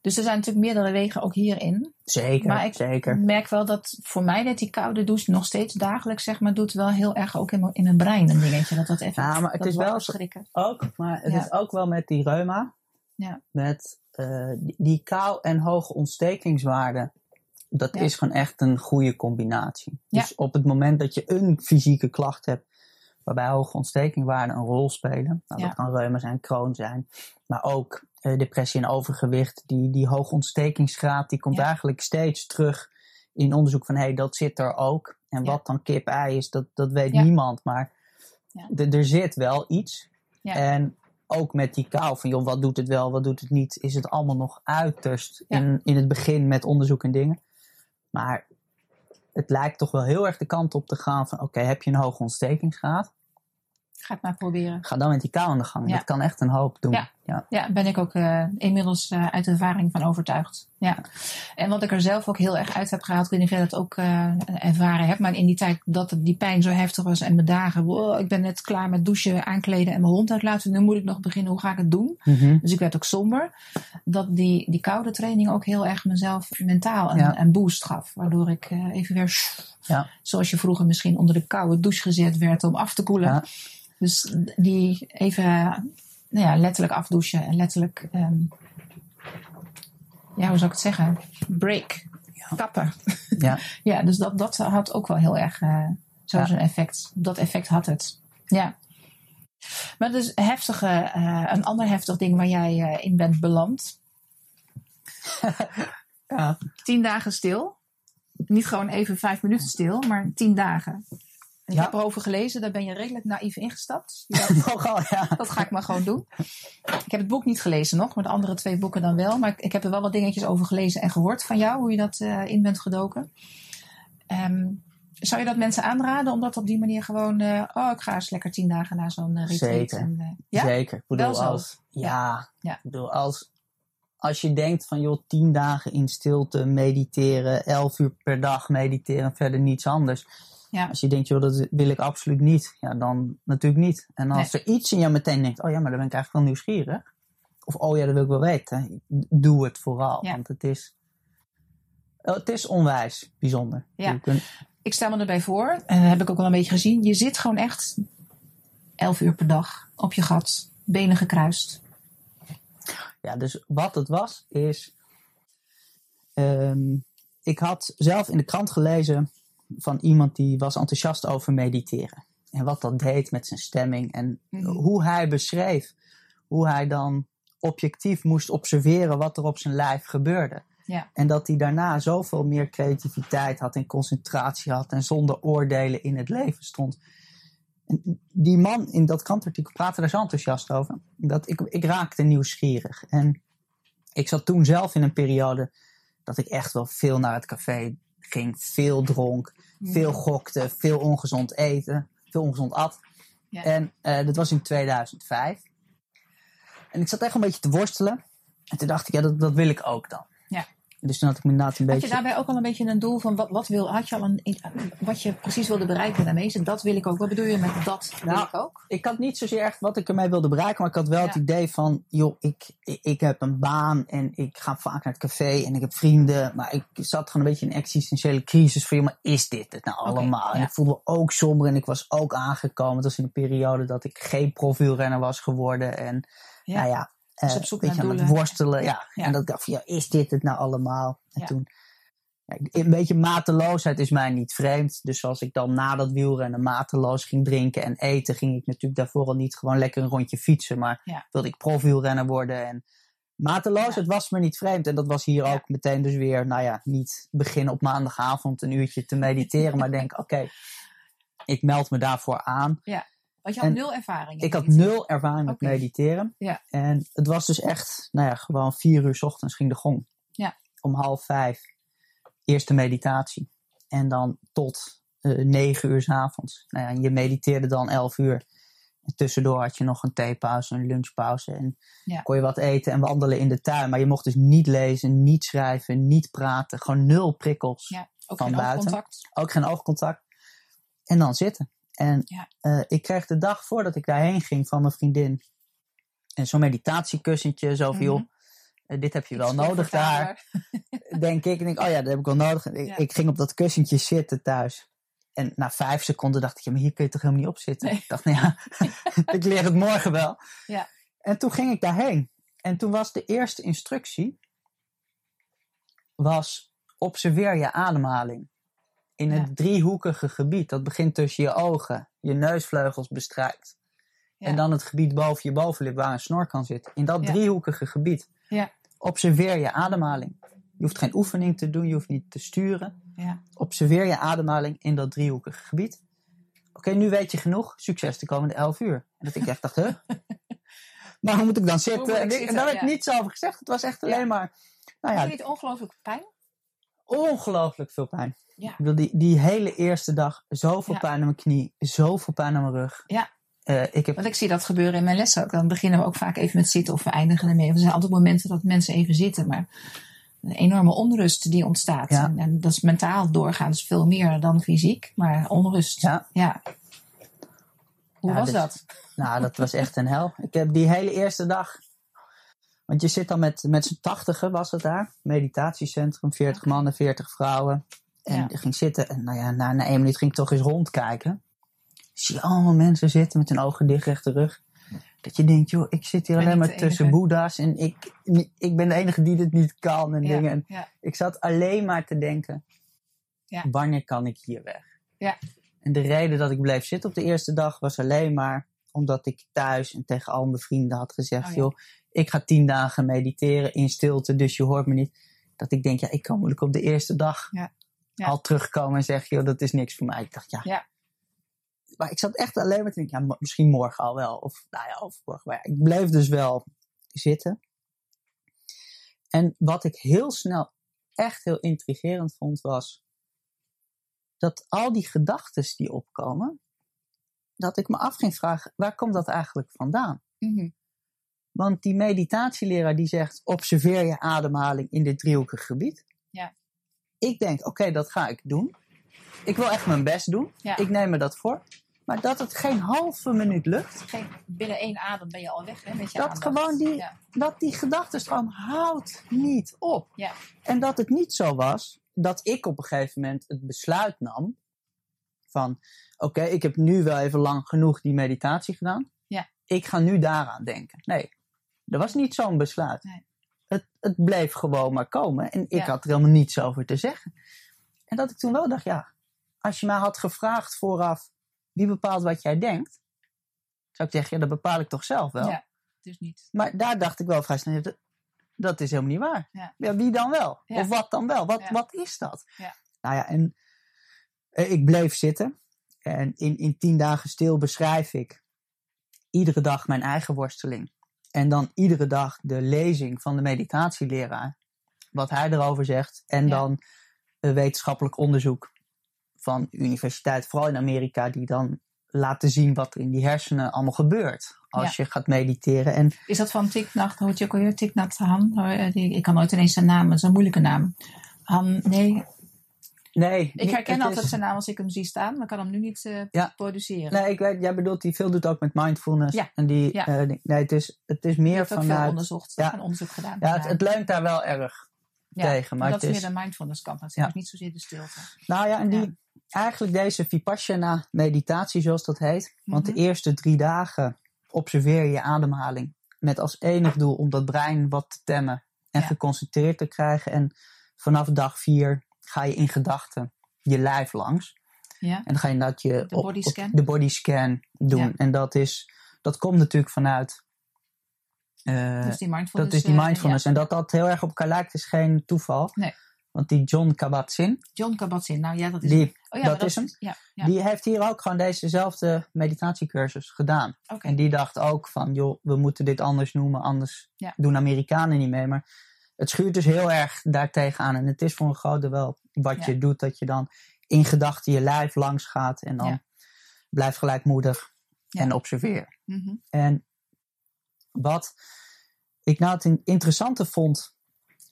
Dus er zijn natuurlijk meerdere wegen ook hierin. Zeker, Maar ik zeker. merk wel dat voor mij dat die koude douche nog steeds dagelijks, zeg maar, doet wel heel erg ook in, mijn- in mijn brein een dingetje. Dat dat even, Ja, maar het is wel schrikken. Ook, maar het Ja. is ook wel met die reuma. Ja. Met eh, die, kou en hoge ontstekingswaarden. Dat Ja. is gewoon echt een goede combinatie. Ja. Dus op het moment dat je een fysieke klacht hebt. Waarbij hoge ontstekingswaarden een rol spelen. Nou, Ja. Dat kan reuma zijn, kroon zijn. Maar ook eh, depressie en overgewicht. Die, die hoge ontstekingsgraad die komt Ja. eigenlijk steeds terug in onderzoek van hé, hey, dat zit er ook. En Ja. wat dan kip-ei is, dat, dat weet niemand. Maar er zit wel iets. En ook met die kou van joh, wat doet het wel, wat doet het niet, is het allemaal nog uiterst in, in het begin met onderzoek en dingen. Maar het lijkt toch wel heel erg de kant op te gaan van oké, heb je een hoge ontstekingsgraad? Ga het maar proberen. Ga dan met die kou aan de gang. Ja. Dat kan echt een hoop doen. Ja. Ja. Ja, ben ik ook eh, inmiddels eh, uit ervaring van overtuigd. Ja. En wat ik er zelf ook heel erg uit heb gehaald, ik weet niet of jij dat ook eh, ervaren hebt, maar in die tijd dat het- die pijn zo heftig was en mijn dagen, wow, ik ben net klaar met douchen, aankleden en mijn hond uitlaten, nu moet ik nog beginnen, hoe ga ik het doen? Mhm. Dus ik werd ook somber. Dat die, die koude training ook heel erg mezelf mentaal een, Ja. een boost gaf. Waardoor ik even weer, Ja. zoals je vroeger misschien onder de koude douche gezet werd om af te koelen. Ja. Dus die even nou ja, letterlijk afdouchen en letterlijk, ehm, ja, hoe zou ik het zeggen? Break. Kappen. Ja. Ja, dus dat, dat had ook wel heel erg zo Ja. zijn effect. Dat effect had het. Ja. Maar dus heftige, eh, een ander heftig ding waar jij eh, in bent beland. Ja. Tien dagen stil. Niet gewoon even vijf minuten stil, maar tien dagen. Ik Ja. heb erover gelezen, daar ben je redelijk naïef ingestapt. Nogal, ja. dat ga ik maar gewoon doen. Ik heb het boek niet gelezen nog, maar de andere twee boeken dan wel. Maar ik, heb er wel wat dingetjes over gelezen en gehoord van jou, hoe je dat eh, in bent gedoken. Ehm, zou je dat mensen aanraden om dat op die manier gewoon... eh, oh, ik ga eens lekker tien dagen naar zo'n eh, retreat. Zeker. En, ja? Zeker. Ik bedoel, als, ja, Ja. Ik bedoel, als, als je denkt van joh, tien dagen in stilte mediteren, elf uur per dag mediteren en verder niets anders. Ja. Als je denkt, joh, dat wil ik absoluut niet. Ja, dan natuurlijk niet. En als er iets in jou meteen denkt, oh ja, maar dan ben ik eigenlijk wel nieuwsgierig. Of oh ja, dat wil ik wel weten. Doe het vooral. Ja. Want het is, oh, het is onwijs bijzonder. Ja. Kunt- Ik stel me erbij voor, en dat heb ik ook wel een beetje gezien. Je zit gewoon echt elf uur per dag op je gat, benen gekruist. Ja, dus wat het was, is. ehm, ik had zelf in de krant gelezen van iemand die was enthousiast over mediteren. En wat dat deed met zijn stemming. En Mhm. hoe hij beschreef hoe hij dan objectief moest observeren wat er op zijn lijf gebeurde. Ja. En dat hij daarna zoveel meer creativiteit had en concentratie had en zonder oordelen in het leven stond. En die man in dat krantartikel praatte daar zo enthousiast over. Dat ik, ik raakte nieuwsgierig. En ik zat toen zelf in een periode dat ik echt wel veel naar het café ging. Veel dronk, veel gokte, veel ongezond eten, veel ongezond at. Ja. En eh, dat was in 2005. En ik zat echt een beetje te worstelen. En toen dacht ik, ja, dat, dat wil ik ook dan. Dus toen had ik me inderdaad een Had beetje... je daarbij ook al een beetje een doel van wat, wat wil, had je al een, wat je precies wilde bereiken daarmee? Zo, Dat wil ik ook. Wat bedoel je met dat wil Nou, ik ook? ik had niet zozeer echt wat ik ermee wilde bereiken, maar ik had wel het idee van, joh, ik, ik, heb een baan en ik ga vaak naar het café en ik heb vrienden, maar ik zat gewoon een beetje in een existentiële crisis van, joh, maar is dit het nou allemaal? En ja. ik voelde me ook somber en ik was ook aangekomen. Het was in een periode dat ik geen profielrenner was geworden en, Ja. nou ja, Dus eh, op zoek weet naar je, aan het worstelen, ja. Ja. En dat ik dacht van, ja, is dit het nou allemaal? En Ja. toen, ja, een beetje mateloosheid is mij niet vreemd. Dus zoals ik dan na dat wielrennen mateloos ging drinken en eten, ging ik natuurlijk daarvoor al niet gewoon lekker een rondje fietsen. Maar Ja. wilde ik profielrenner worden. En mateloosheid was me niet vreemd. En dat was hier Ja. ook meteen dus weer, nou ja, niet beginnen op maandagavond een uurtje te mediteren. maar denk, oké, ik meld me daarvoor aan. Want je had en nul ervaring. in Ik had nul ervaring met mediteren. Ja. En het was dus echt, nou ja, gewoon vier uur 's ochtends ging de gong. Ja. Om half vijf eerste meditatie. En dan tot eh, negen uur 's avonds. Nou ja, je mediteerde dan elf uur. En tussendoor had je nog een theepauze, een lunchpauze. En Ja. kon je wat eten en wandelen in de tuin. Maar je mocht dus niet lezen, niet schrijven, niet praten. Gewoon nul prikkels. Ja, ook van geen buiten. oogcontact. Ook geen oogcontact. En dan zitten. En Ja. eh, ik kreeg de dag voordat ik daarheen ging van mijn vriendin. En zo'n meditatiekussentje. Zo van, Mhm. joh, eh, dit heb je wel nodig daar. Denk ik. En ik, oh ja, dat heb ik wel nodig. Ik, Ja. ik ging op dat kussentje zitten thuis. En na vijf seconden dacht ik, ja, maar hier kun je toch helemaal niet op zitten? Nee. Ik dacht, nou ja, ik leer het morgen wel. Ja. En toen ging ik daarheen. En toen was de eerste instructie, was observeer je ademhaling. In Ja. het driehoekige gebied. Dat begint tussen je ogen, je neusvleugels bestrijkt. Ja. En dan het gebied boven je bovenlip waar een snor kan zitten. In dat Ja. driehoekige gebied. Ja. Observeer je ademhaling. Je hoeft geen oefening te doen, je hoeft niet te sturen. Ja. Observeer je ademhaling in dat driehoekige gebied. Oké, nu weet je genoeg. Succes de komende elf uur. En dat ik echt dacht, huh? maar hoe moet ik dan zitten? ik en, ik- daar werd Ja. niets over gezegd. Het was echt alleen maar, nou ja, je niet ongelooflijk pijn? Ongelooflijk veel pijn. Ja. Ik bedoel, die, die hele eerste dag, zoveel Ja. pijn aan mijn knie, zoveel pijn aan mijn rug. Ja. Eh, ik heb Want ik zie dat gebeuren in mijn lessen ook. Dan beginnen we ook vaak even met zitten of we eindigen ermee. Er zijn altijd momenten dat mensen even zitten, maar een enorme onrust die ontstaat. Ja. En, en dat is mentaal doorgaan, dus veel meer dan fysiek, maar onrust. Ja. Hoe Ja, was dus- dat? Nou, dat was echt een hel. Ik heb die hele eerste dag. Want je zit dan met, met z'n tachtigen, was het daar. Meditatiecentrum, 40 mannen, 40 vrouwen. En Ja. ik ging zitten. En nou ja, na, na één minuut ging ik toch eens rondkijken. Zie je allemaal mensen zitten met hun ogen dicht, rechte rug. Dat je denkt, joh, ik zit hier Ben alleen maar tussen boeddha's. En ik, ik ben de enige die dit niet kan en dingen. En ja, ik zat alleen maar te denken, Ja. wanneer kan ik hier weg? Ja. En de reden dat ik bleef zitten op de eerste dag was alleen maar omdat ik thuis en tegen al mijn vrienden had gezegd, Oh ja. joh, ik ga tien dagen mediteren in stilte, dus je hoort me niet. Dat ik denk, ja, ik kan moeilijk op de eerste dag Ja. Ja. al terugkomen en zeggen, joh, dat is niks voor mij. Ik dacht, ja. Ja. Maar ik zat echt alleen maar te denken, ja, misschien morgen al wel. Of, nou ja, overmorgen. Maar ik bleef dus wel zitten. En wat ik heel snel echt heel intrigerend vond, was dat al die gedachten die opkomen, dat ik me af ging vragen, waar komt dat eigenlijk vandaan? Mhm. Want die meditatieleraar die zegt, observeer je ademhaling in dit driehoekige gebied. Ja. Ik denk, oké, dat ga ik doen. Ik wil echt mijn best doen. Ja. Ik neem me dat voor. Maar dat het geen halve minuut lukt, Geen, binnen één adem ben je al weg, hè, met je Dat aandacht. gewoon die- Ja. dat die gedachtenstroom houdt niet op. Ja. En dat het niet zo was dat ik op een gegeven moment het besluit nam van, oké, ik heb nu wel even lang genoeg die meditatie gedaan. Ja. Ik ga nu daaraan denken. Nee, er was niet zo'n besluit. Nee. Het, het bleef gewoon maar komen en ik Ja. had er helemaal niets over te zeggen. En dat ik toen wel dacht, ja, als je mij had gevraagd vooraf, wie bepaalt wat jij denkt? Zou ik zeggen, ja, dat bepaal ik toch zelf wel. Ja, dus niet. Maar daar dacht ik wel vrij snel, dat, dat is helemaal niet waar. Ja. wie dan wel? Ja. Of wat dan wel? Wat, Ja. wat is dat? Ja. Nou ja, en eh, ik bleef zitten. En in, in tien dagen stil beschrijf ik iedere dag mijn eigen worsteling. En dan iedere dag de lezing van de meditatieleraar. Wat hij erover zegt. En Ja. dan een wetenschappelijk onderzoek van universiteit, vooral in Amerika, die dan laten zien wat er in die hersenen allemaal gebeurt. Als je gaat mediteren. En Is dat van Thich Nhat, hoe heet je ook alweer? Thich Nhat Han? Die- Ik kan nooit ineens zijn naam, het is een moeilijke naam. Han, nee, nee. ik herken altijd is- zijn naam als ik hem zie staan, maar kan hem nu niet eh, Ja. produceren. Nee, ik weet, jij bedoelt, die veel doet ook met mindfulness. Ja. En die, Ja. eh, nee, het is, het is meer ook veel onderzocht, ja. een onderzoek gedaan. Ja, het, leunt daar wel erg tegen. Maar dat het is meer de mindfulness kant, dat is Ja. niet zozeer de stilte. Nou ja, en die, eigenlijk deze Vipassana meditatie, zoals dat heet. Want Mhm. de eerste drie dagen observeer je je ademhaling. Met als enig doel om dat brein wat te temmen en geconcentreerd te krijgen. En vanaf dag vier ga je in gedachten je lijf langs. Ja, En dan ga je dat je De body op scan? de body scan doen. Ja. En dat, is, dat komt natuurlijk vanuit. eh, dus die mindfulness. dat is die eh, mindfulness. ja. En dat dat heel erg op elkaar lijkt, is geen toeval. Nee. Want die John Kabat-Zinn, John Kabat-Zinn, nou ja, dat is die, Oh ja, dat is hem. Ja, ja. die heeft hier ook gewoon dezezelfde meditatiecursus gedaan. En die dacht ook van, joh, we moeten dit anders noemen, anders doen Amerikanen niet mee. Maar het schuurt dus heel erg daartegen aan. En het is voor een groot deel wel wat Ja. je doet, dat je dan in gedachten je lijf langs gaat en dan Ja. blijf gelijkmoedig Ja. en observeer. Mhm. En wat ik nou het in- interessante vond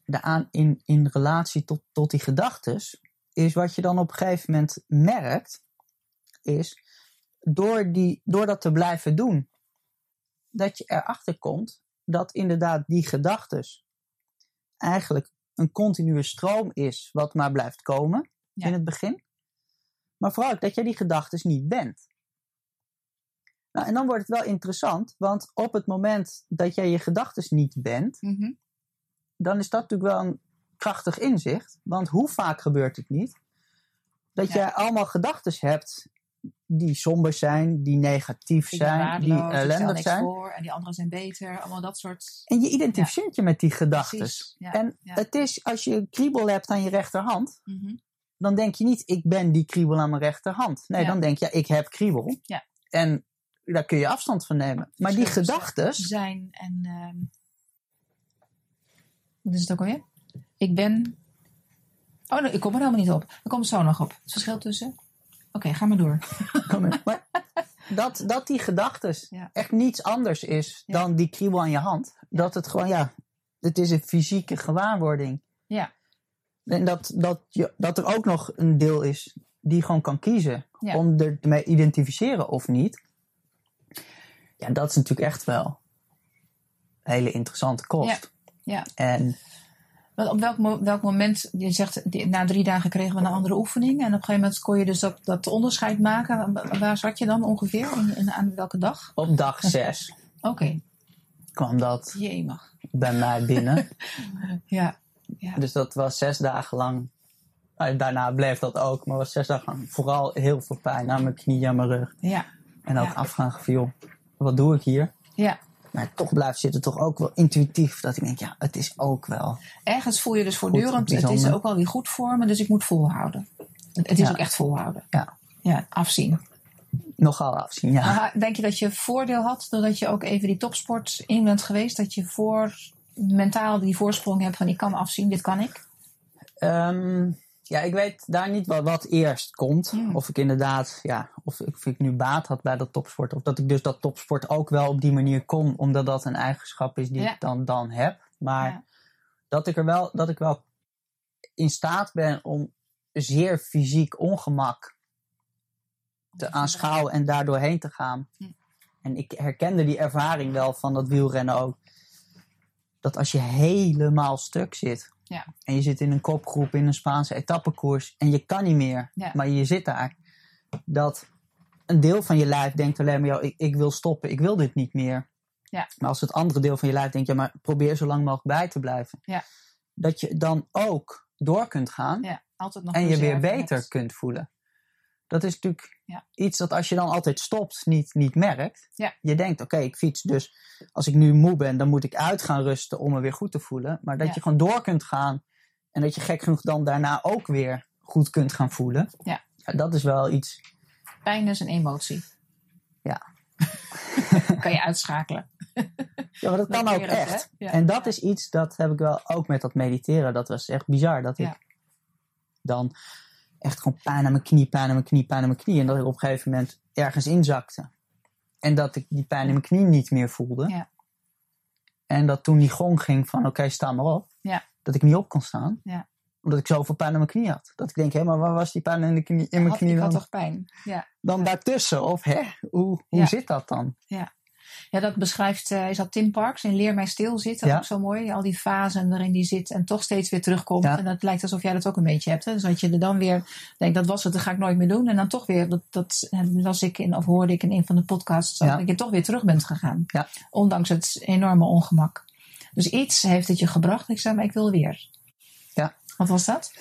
daaraan in, in relatie tot, tot die gedachtes, is wat je dan op een gegeven moment merkt, is door, die, door dat te blijven doen, dat je erachter komt dat inderdaad die gedachtes eigenlijk een continue stroom is wat maar blijft komen Ja. in het begin. Maar vooral ook dat jij die gedachtes niet bent. Nou, en dan wordt het wel interessant, want op het moment dat jij je gedachtes niet bent, Mhm. dan is dat natuurlijk wel een krachtig inzicht. Want hoe vaak gebeurt het niet dat Ja. jij allemaal gedachtes hebt die somber zijn, die negatief zijn, die ellendig niks zijn. voor en die anderen zijn beter. Allemaal dat soort... En je identificeert je met die gedachtes. Precies. Ja. En ja. het is, als je een kriebel hebt aan je rechterhand, Mhm. dan denk je niet, ik ben die kriebel aan mijn rechterhand. Nee, dan denk je, ik heb kriebel. Ja. En daar kun je afstand van nemen. Maar die gedachtes, Zijn en... ehm wat is het ook alweer? Ik ben... Oh, nee, ik kom er helemaal niet op. Ik kom er zo nog op. Het verschil tussen... Oké, ga maar door. maar dat, dat die gedachtes Ja. echt niets anders is Ja. dan die kriebel aan je hand. Dat het gewoon, ja, het is een fysieke gewaarwording. Ja. En dat, dat, je, dat er ook nog een deel is die gewoon kan kiezen Ja. om er mee identificeren of niet. Ja, dat is natuurlijk echt wel een hele interessante kost. Ja. En Want op welk, mo- welk moment, je zegt, die- na drie dagen kregen we een andere oefening. En op een gegeven moment kon je dus dat, dat onderscheid maken. Wa- Waar zat je dan ongeveer? In, in- aan welke dag? op dag zes Oké, kwam dat jemig. bij mij binnen. Ja, Dus dat was zes dagen lang. daarna bleef dat ook, maar was zes dagen lang vooral heel veel pijn aan mijn knieën en mijn rug. ja, En ook Ja. afvragen van, joh, wat doe ik hier? ja. Maar toch blijft zitten toch ook wel intuïtief. Dat ik denk, ja, het is ook wel. Ergens voel je dus voortdurend, het is ook wel weer goed voor me, dus ik moet volhouden. Het is Ja. ook echt volhouden. Ja. Ja, afzien. Nogal afzien, ja. Maar denk je dat je voordeel had doordat je ook even die topsport in bent geweest? Dat je voor mentaal die voorsprong hebt van ik kan afzien, dit kan ik? Ehm, ja, ik weet daar niet wat, wat eerst komt. Of ik inderdaad, ja, of ik, of ik nu baat had bij dat topsport. Of dat ik dus dat topsport ook wel op die manier kon. Omdat dat een eigenschap is die Ja. ik dan, dan heb. Maar Ja. dat, ik er wel, dat ik wel in staat ben om zeer fysiek ongemak te aanschouwen en daar doorheen te gaan. En ik herkende die ervaring wel van dat wielrennen ook. Dat als je helemaal stuk zit. Ja. En je zit in een kopgroep in een Spaanse etappekoers. En je kan niet meer. Ja. Maar je zit daar. Dat een deel van je lijf denkt alleen maar, ik, ik wil stoppen. Ik wil dit niet meer. Ja. Maar als het andere deel van je lijf denkt, ja, maar probeer zo lang mogelijk bij te blijven. Ja. Dat je dan ook door kunt gaan Ja, altijd nog en je weer beter hebt. kunt voelen. Dat is natuurlijk Ja. iets dat als je dan altijd stopt, niet, niet merkt. Ja. Je denkt, oké, ik fiets dus. Als ik nu moe ben, dan moet ik uit gaan rusten om me weer goed te voelen. Maar dat Ja. je gewoon door kunt gaan. En dat je gek genoeg dan daarna ook weer goed kunt gaan voelen. Ja. dat is wel iets. Pijn is een emotie. Ja. kan je uitschakelen. Ja, maar dat kan ook echt. En dat is iets, dat heb ik wel ook met dat mediteren. Dat was echt bizar. Dat ik dan echt gewoon pijn aan mijn knie, pijn aan mijn knie, pijn aan mijn knie. En dat ik op een gegeven moment ergens inzakte. En dat ik die pijn in mijn knie niet meer voelde. Ja. En dat toen die gong ging van oké, sta maar op. Ja. Dat ik niet op kon staan. Ja. Omdat ik zoveel pijn aan mijn knie had. Dat ik denk, hé, maar waar was die pijn in, de knie, in mijn Had- knie ik had dan? toch pijn. Ja. Dan daartussen? Of hè, hoe, hoe zit dat dan? Ja, dat beschrijft, eh, is dat Tim Parks in Leer mij stil zit. Dat Ja. ook zo mooi. Al die fasen waarin die zit en toch steeds weer terugkomt. Ja. En dat lijkt alsof jij dat ook een beetje hebt. Hè? Dus dat je er dan weer denkt, dat was het, dat ga ik nooit meer doen. En dan toch weer, dat, dat eh, las ik in, of hoorde ik in een van de podcasts, Ja. dat je toch weer terug bent gegaan. Ja. Ondanks het enorme ongemak. Dus iets heeft het je gebracht. Ik zei, maar ik wil weer. Ja. Wat was dat?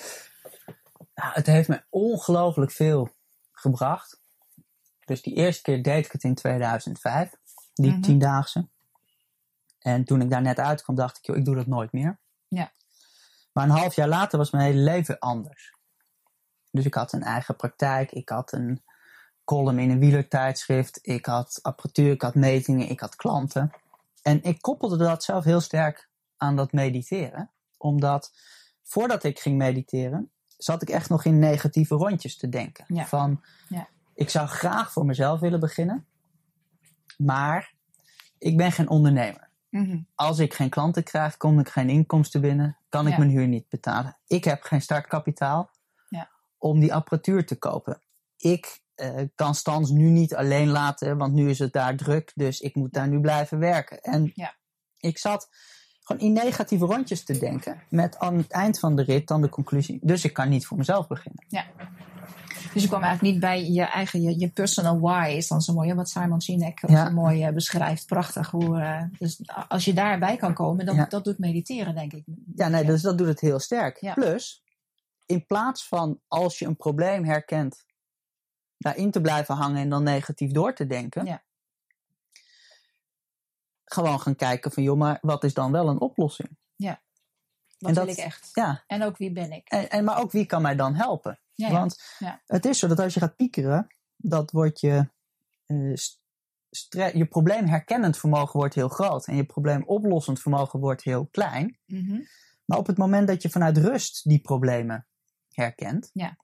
Nou, het heeft me ongelooflijk veel gebracht. Dus die eerste keer deed ik het in 2005, die Mhm. tiendaagse. En toen ik daar net uitkwam, dacht ik, joh, ik doe dat nooit meer. Ja. Maar een half jaar later was mijn hele leven anders. Dus ik had een eigen praktijk, ik had een column in een wielertijdschrift, ik had apparatuur, ik had metingen, ik had klanten. En ik koppelde dat zelf heel sterk aan dat mediteren. Omdat voordat ik ging mediteren, zat ik echt nog in negatieve rondjes te denken. Ja. Van, Ja. ik zou graag voor mezelf willen beginnen, maar ik ben geen ondernemer. Als ik geen klanten krijg, kom ik geen inkomsten binnen, kan ik Ja. mijn huur niet betalen. Ik heb geen startkapitaal Ja. om die apparatuur te kopen. Ik eh, kan Stans nu niet alleen laten, want nu is het daar druk, dus ik moet daar nu blijven werken. En Ja. ik zat gewoon in negatieve rondjes te denken, met aan het eind van de rit dan de conclusie, dus ik kan niet voor mezelf beginnen. Dus je kwam eigenlijk niet bij je eigen, je, je personal why is dan zo mooi. Wat Simon Sinek Ja. zo mooi eh, beschrijft. Prachtig. Hoe, eh, dus als je daarbij kan komen, dan, Ja. dat doet mediteren, denk ik. Ja, nee, dus dat doet het heel sterk. Ja. Plus, in plaats van als je een probleem herkent, daarin te blijven hangen en dan negatief door te denken. Ja. Gewoon gaan kijken van, joh, maar wat is dan wel een oplossing? Wat en wil dat- ik echt? Ja, En ook wie ben ik? en, en, maar ook wie kan mij dan helpen? Ja, ja. Want Ja. het is zo dat als je gaat piekeren, dat wordt je, stre- je probleemherkennend vermogen wordt heel groot. En je probleemoplossend vermogen wordt heel klein. Mhm. Maar op het moment dat je vanuit rust die problemen herkent, Ja.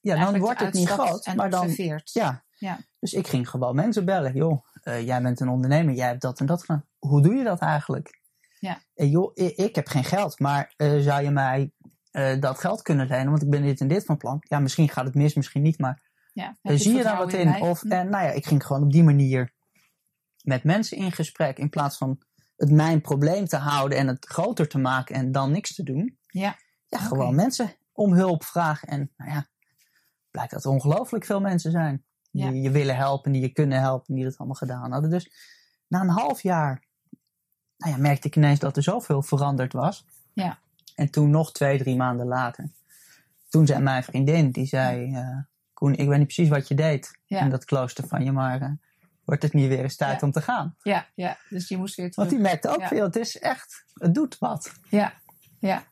ja, dan wordt het niet groot. Maar dan, ja. Ja. Dus ik ging gewoon mensen bellen. Joh, eh, jij bent een ondernemer, jij hebt dat en dat gedaan. Hoe doe je dat eigenlijk? Ja. Joh, ik, ik heb geen geld, maar eh, zou je mij eh, dat geld kunnen lenen? Want ik ben dit en dit van plan. Ja, misschien gaat het mis, misschien niet, maar Ja. zie je daar wat in? Of, Hm. en nou ja, ik ging gewoon op die manier met mensen in gesprek. In plaats van het mijn probleem te houden en het groter te maken en dan niks te doen. Ja. Ja, gewoon mensen om hulp vragen. En nou ja, blijkt dat er ongelooflijk veel mensen zijn. Die Ja. je willen helpen, die je kunnen helpen, die dat allemaal gedaan hadden. Dus na een half jaar nou ja, merkte ik ineens dat er zoveel veranderd was. Ja. En toen nog twee, drie maanden later. Toen zei mijn vriendin, die zei... eh, Koen, ik weet niet precies wat je deed Ja. in dat klooster van je, maar eh, wordt het niet weer eens tijd Ja. om te gaan? Ja, ja, dus je moest weer terug. Want die merkte ook Ja. veel, het is echt, het doet wat. Ja, ja.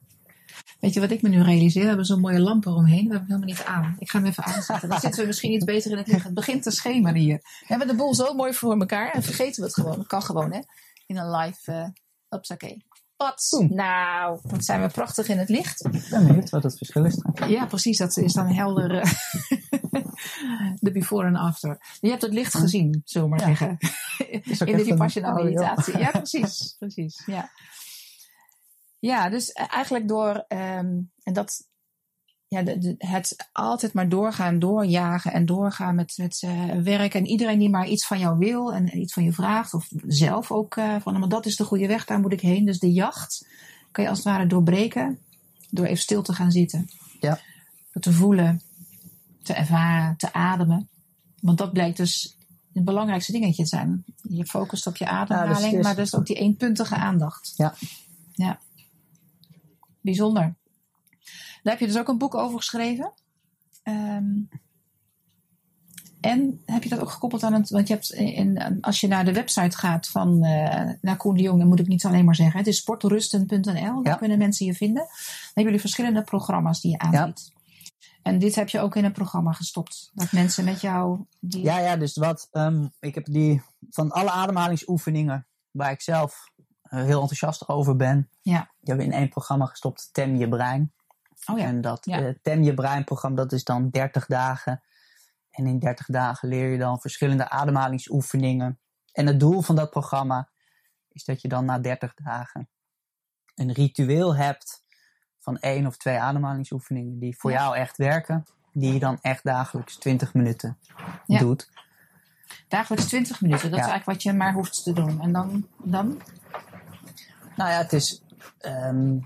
Weet je wat ik me nu realiseer? We hebben zo'n mooie lamp eromheen. We hebben hem helemaal niet aan. Ik ga hem even aanzetten. Dan zitten we misschien iets beter in het licht. Het begint te schemeren hier. We hebben de boel zo mooi voor elkaar. En vergeten we het gewoon. Dat kan gewoon, hè? In een live uh, Hupsakee. Pats. Boem. Nou, wat zijn we prachtig in het licht. Ik ben benieuwd wat het verschil is. Ja, precies. Dat is dan helder. eh, de before en after. Je hebt het licht gezien, zullen we maar Ja. zeggen. in de Vipassana meditatie. Ja, precies. precies ja. Ja, dus eigenlijk door, ehm, en dat, ja, de, de- het altijd maar doorgaan, doorjagen en doorgaan met, met eh, werk. En iedereen die maar iets van jou wil en iets van je vraagt, of zelf ook eh, van, maar dat is de goede weg, daar moet ik heen. Dus de jacht kan je als het ware doorbreken door even stil te gaan zitten. Ja. Te voelen, te ervaren, te ademen. Want dat blijkt dus het belangrijkste dingetje te zijn. Je focust op je ademhaling, dus is- maar dus ook die eenpuntige aandacht. Ja. Ja. Bijzonder. Daar heb je dus ook een boek over geschreven. Ehm, en heb je dat ook gekoppeld aan het. Want je hebt in, als je naar de website gaat van eh naar Koen de Jong, dan moet ik niet alleen maar zeggen. Het is sportrusten.nl. Daar Ja. kunnen mensen je vinden. Dan hebben jullie verschillende programma's die je aanbiedt. En dit heb je ook in een programma gestopt. Dat mensen met jou. Die... Ja, ja, dus wat. ehm, ik heb die van alle ademhalingsoefeningen waar ik zelf heel enthousiast over ben. Ja. Die hebben we in één programma gestopt, Tem je brein. Oh ja. En dat Ja. eh, Tem je brein programma, dat is dan 30 dagen. En in 30 dagen leer je dan verschillende ademhalingsoefeningen. En het doel van dat programma is dat je dan na 30 dagen een ritueel hebt van één of twee ademhalingsoefeningen die voor Ja. jou echt werken. Die je dan echt dagelijks 20 minuten Ja. doet. Dagelijks 20 minuten. Dat Ja. is eigenlijk wat je maar hoeft te doen. En dan. dan? Nou ja, het is. ehm,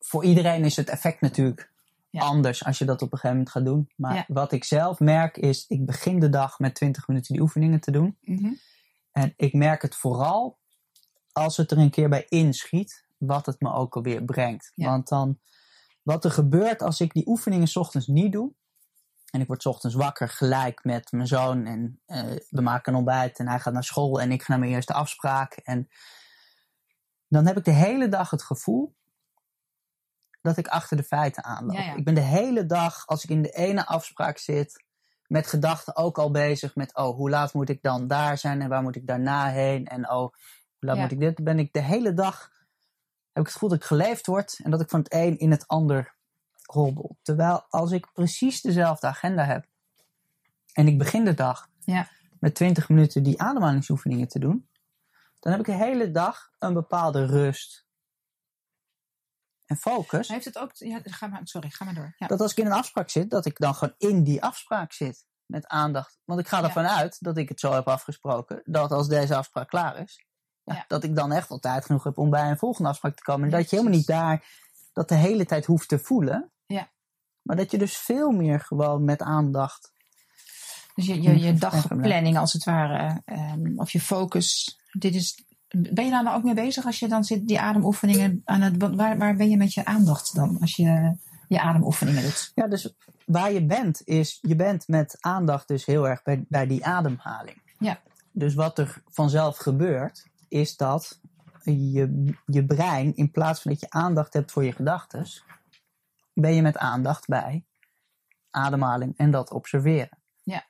voor iedereen is het effect natuurlijk Ja. anders als je dat op een gegeven moment gaat doen. Maar Ja. wat ik zelf merk is, ik begin de dag met 20 minuten die oefeningen te doen. Mhm. En ik merk het vooral als het er een keer bij inschiet, wat het me ook alweer brengt. Ja. Want dan, wat er gebeurt als ik die oefeningen 's ochtends niet doe. En ik word 's ochtends wakker gelijk met mijn zoon. En eh, we maken een ontbijt en hij gaat naar school en ik ga naar mijn eerste afspraak. En dan heb ik de hele dag het gevoel dat ik achter de feiten aanloop. Ja, ja. Ik ben de hele dag, als ik in de ene afspraak zit, met gedachten ook al bezig met, oh, hoe laat moet ik dan daar zijn en waar moet ik daarna heen en oh, hoe laat Ja. moet ik dit? Dan ben ik de hele dag, heb ik het gevoel dat ik geleefd word en dat ik van het een in het ander hobbel. Terwijl als ik precies dezelfde agenda heb en ik begin de dag Ja. met 20 minuten die ademhalingsoefeningen te doen, dan heb ik de hele dag een bepaalde rust en focus. Heeft het ook. Ja, ga maar, sorry, ga maar door. Ja. Dat als ik in een afspraak zit, dat ik dan gewoon in die afspraak zit met aandacht. Want ik ga Ja. ervan uit dat ik het zo heb afgesproken, dat als deze afspraak klaar is, ja, dat ik dan echt wel tijd genoeg heb om bij een volgende afspraak te komen. En dat je helemaal niet daar dat de hele tijd hoeft te voelen. Ja. Maar dat je dus veel meer gewoon met aandacht. Dus je, je, dagplanning als het ware, ehm, of je focus. Dit is, ben je daar nou ook mee bezig als je dan zit die ademoefeningen aan het. Waar, waar ben je met je aandacht dan als je je ademoefeningen doet? Ja, dus waar je bent, is je bent met aandacht dus heel erg bij, bij die ademhaling. Ja. Dus wat er vanzelf gebeurt, is dat je, je brein, in plaats van dat je aandacht hebt voor je gedachten, ben je met aandacht bij ademhaling en dat observeren. Ja.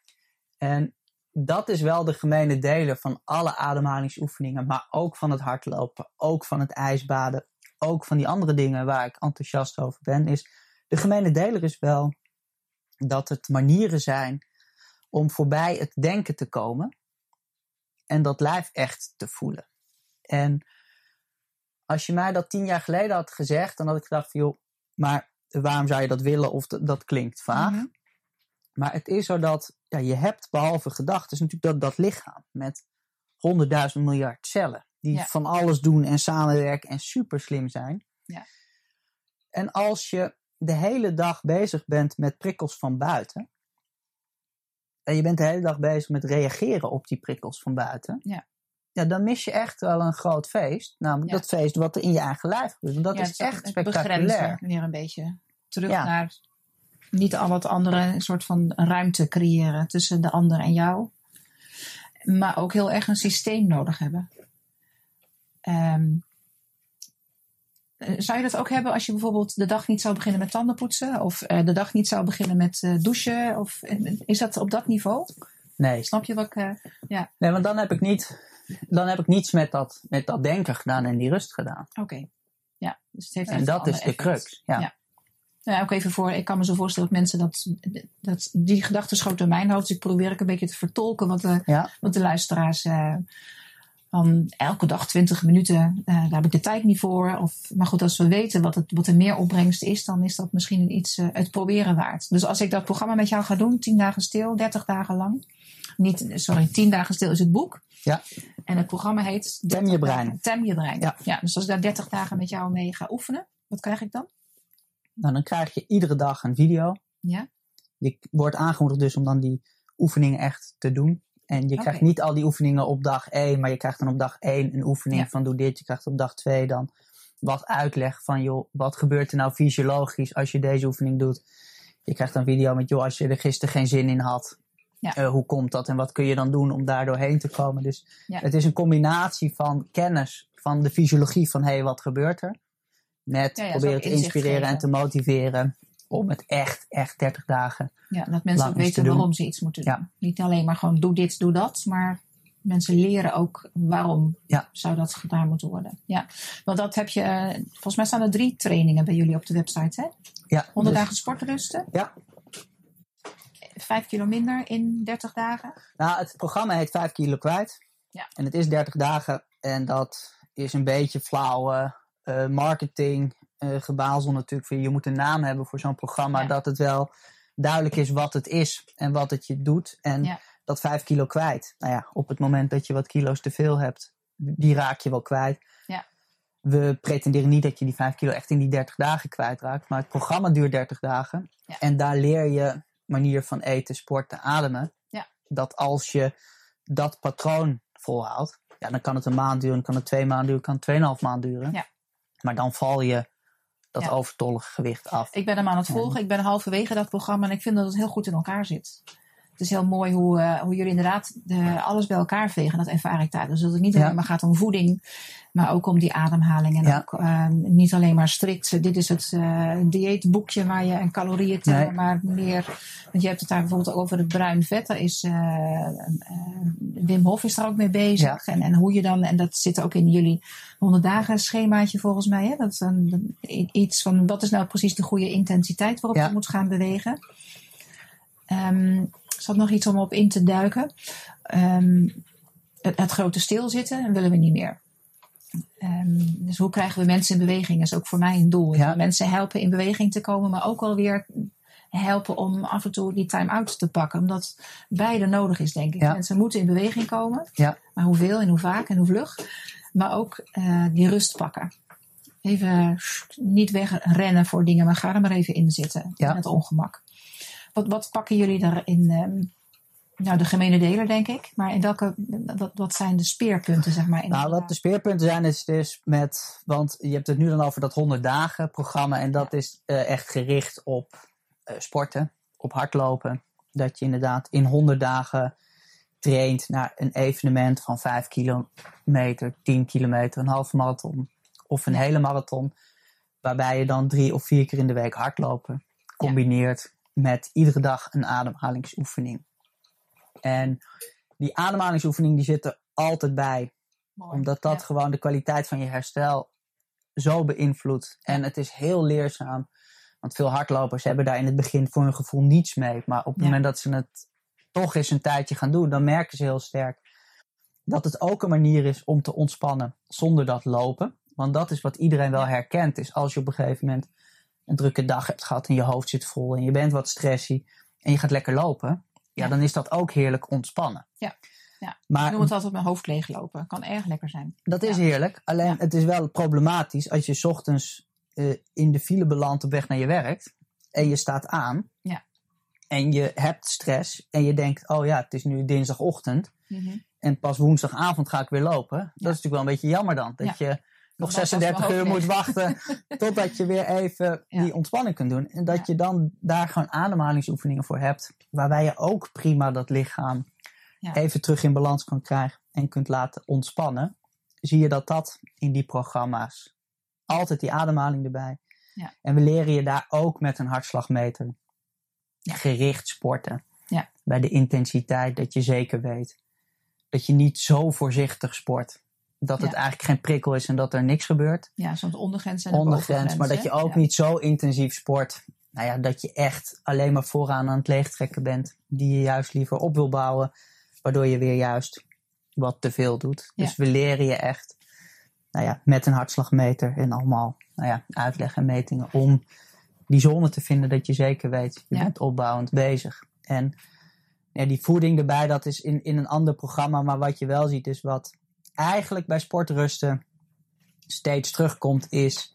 En dat is wel de gemene deler van alle ademhalingsoefeningen, maar ook van het hardlopen, ook van het ijsbaden, ook van die andere dingen waar ik enthousiast over ben, is de gemene deler is wel dat het manieren zijn om voorbij het denken te komen en dat lijf echt te voelen. En als je mij dat tien jaar geleden had gezegd, dan had ik gedacht van joh, maar waarom zou je dat willen of dat, dat klinkt vaag. Mhm. Maar het is zo dat ja, je hebt behalve gedachten natuurlijk dat, dat lichaam met honderdduizend miljard cellen. Die Ja. van alles doen en samenwerken en super slim zijn. Ja. En als je de hele dag bezig bent met prikkels van buiten. En je bent de hele dag bezig met reageren op die prikkels van buiten. Ja. Ja, dan mis je echt wel een groot feest. Namelijk Ja. dat feest wat er in je eigen lijf gebeurt. Want dat Ja, is echt het spectaculair. weer een beetje. Terug naar niet al het andere, een soort van ruimte creëren tussen de ander en jou. Maar ook heel erg een systeem nodig hebben. Ehm, eh, zou je dat ook hebben als je bijvoorbeeld de dag niet zou beginnen met tandenpoetsen? Of eh, de dag niet zou beginnen met eh, douchen? Of, is dat op dat niveau? Nee, Snap je wat ik... ja, Nee, want dan heb ik, niet, dan heb ik niets met dat, met dat denken gedaan en die rust gedaan. oké. Ja, dus het heeft En dat is de effect. crux. Ja. Ja. Nou ook even voor, ik kan me zo voorstellen dat mensen dat, dat die gedachten schoten in mijn hoofd. Dus ik probeer ik een beetje te vertolken wat de, Ja. wat de luisteraars eh, van elke dag 20 minuten, eh, daar heb ik de tijd niet voor. Of, maar goed, als we weten wat, het, wat de meeropbrengst is, dan is dat misschien iets eh, het proberen waard. Dus als ik dat programma met jou ga doen, 10 dagen stil, 30 dagen lang. Niet, sorry, 10 dagen stil is het boek. Ja. En het programma heet Tem 30 je brein. Tem je brein. Ja. ja. Dus als ik daar 30 dagen met jou mee ga oefenen, wat krijg ik dan? Nou, dan krijg je iedere dag een video. Ja. Je wordt aangemoedigd dus om dan die oefeningen echt te doen. En je krijgt niet al die oefeningen op dag 1, maar je krijgt dan op dag 1 een oefening Ja. van doe dit. Je krijgt op dag 2 dan wat uitleg van joh, wat gebeurt er nou fysiologisch als je deze oefening doet. Je krijgt een video met joh, als je er gisteren geen zin in had. Ja. eh, hoe komt dat en wat kun je dan doen om daar doorheen te komen? Dus Ja. het is een combinatie van kennis van de fysiologie van hé, hey, wat gebeurt er? Met Ja, ja, proberen te inspireren en te motiveren om het echt, echt 30 dagen. Ja, dat mensen ook weten waarom ze iets moeten doen. Ja. Niet alleen maar gewoon doe dit, doe dat, maar mensen leren ook waarom Ja. zou dat gedaan moeten worden. Ja, want dat heb je, eh, volgens mij staan er drie trainingen bij jullie op de website, hè? Ja, 100 dus- dagen sportrusten, Ja. 5 kilo minder in 30 dagen. Nou, het programma heet 5 kilo kwijt. Ja. En het is 30 dagen. En dat is een beetje flauwe eh, marketing. eh gebazel natuurlijk. Van, je moet een naam hebben voor zo'n programma. Ja. Dat het wel duidelijk is wat het is en wat het je doet. En Ja. dat 5 kilo kwijt. Nou ja, op het moment dat je wat kilo's te veel hebt, die raak je wel kwijt. Ja. We pretenderen niet dat je die 5 kilo echt in die 30 dagen kwijtraakt. Maar het programma duurt 30 dagen. En daar leer je manier van eten, sporten, ademen. Ja. Dat als je dat patroon volhoudt, ja, dan kan het een maand duren, kan het twee maanden duren, kan het tweeënhalf maand duren. Ja. Maar dan val je dat Ja. overtollige gewicht af. Ik ben hem aan het volgen. Ik ben halverwege dat programma en ik vind dat het heel goed in elkaar zit. Het is heel mooi hoe, eh, hoe jullie inderdaad de, alles bij elkaar vegen. Dat ervaar ik daar. Dus dat het niet alleen maar gaat om voeding, maar ook om die ademhaling. En Ja. ook eh, niet alleen maar strikt, eh, dit is het eh, dieetboekje waar je een calorieën telt, Nee. maar meer. Want je hebt het daar bijvoorbeeld over het bruin vet. Daar is eh, eh, Wim Hof is daar ook mee bezig. En, en hoe je dan, en dat zit ook in jullie 100 dagen schemaatje volgens mij. Hè? Dat is dan iets van wat is nou precies de goede intensiteit waarop Ja. je moet gaan bewegen. Ehm er zat nog iets om op in te duiken. Ehm, het, het grote stilzitten willen we niet meer. Ehm, dus hoe krijgen we mensen in beweging? is ook voor mij een doel. Ja. Mensen helpen in beweging te komen, maar ook alweer helpen om af en toe die time-out te pakken. Omdat beide nodig is, denk ik. Ja. Mensen moeten in beweging komen. Ja. Maar hoeveel en hoe vaak en hoe vlug. Maar ook eh, die rust pakken. Even niet wegrennen voor dingen, maar ga er maar even in zitten. Ja. In het ongemak. Wat, wat pakken jullie daarin? ehm, nou, de gemene deler, denk ik. Maar in welke, wat, wat zijn de speerpunten, zeg maar? In Nou, wat de speerpunten zijn is dus met, want je hebt het nu dan over dat 100 dagen programma en dat is eh, echt gericht op eh, sporten, op hardlopen. Dat je inderdaad in 100 dagen traint naar een evenement van 5 kilometer, 10 kilometer, een halve marathon of een hele marathon. Waarbij je dan drie of vier keer in de week hardlopen combineert met iedere dag een ademhalingsoefening. En die ademhalingsoefening die zit er altijd bij Mooi. omdat dat Ja. gewoon de kwaliteit van je herstel zo beïnvloedt. En het is heel leerzaam. Want veel hardlopers hebben daar in het begin voor hun gevoel niets mee. Maar op het Ja. moment dat ze het toch eens een tijdje gaan doen, dan merken ze heel sterk dat het ook een manier is om te ontspannen zonder dat lopen. Want dat is wat iedereen wel herkent. Is als je op een gegeven moment een drukke dag hebt gehad en je hoofd zit vol en je bent wat stressy en je gaat lekker lopen. Ja, dan is dat ook heerlijk ontspannen. Ja. Ja. Maar Ik noem het altijd mijn hoofd leeglopen. Kan erg lekker zijn. dat is Ja. heerlijk. Alleen Ja. het is wel problematisch als je 's ochtends eh, in de file belandt op weg naar je werk. En je staat aan. Ja. En je hebt stress. En je denkt, oh ja, het is nu dinsdagochtend. En pas woensdagavond ga ik weer lopen. Dat is natuurlijk wel een beetje jammer dan. Dat je nog was 36 mijn uur moet wachten totdat je weer even Ja. die ontspanning kunt doen. En dat Ja. je dan daar gewoon ademhalingsoefeningen voor hebt. Waarbij je ook prima dat lichaam Ja. even terug in balans kan krijgen en kunt laten ontspannen. Zie je dat dat in die programma's altijd die ademhaling erbij. Ja. En we leren je daar ook met een hartslagmeter gericht sporten. Ja. Bij de intensiteit dat je zeker weet dat je niet zo voorzichtig sport. Dat het Ja. eigenlijk geen prikkel is en dat er niks gebeurt. Ja, zo'n ondergrens en Ondergrens, maar dat je ook niet zo intensief sport. Nou ja, dat je echt alleen maar vooraan aan het leegtrekken bent. Die je juist liever op wil bouwen. Waardoor je weer juist wat te veel doet. Ja. Dus we leren je echt nou ja, met een hartslagmeter en allemaal nou ja, uitleg en metingen om die zone te vinden dat je zeker weet, je bent opbouwend bezig. En ja, die voeding erbij, dat is in, in een ander programma, maar wat je wel ziet is wat eigenlijk bij sportrusten steeds terugkomt, is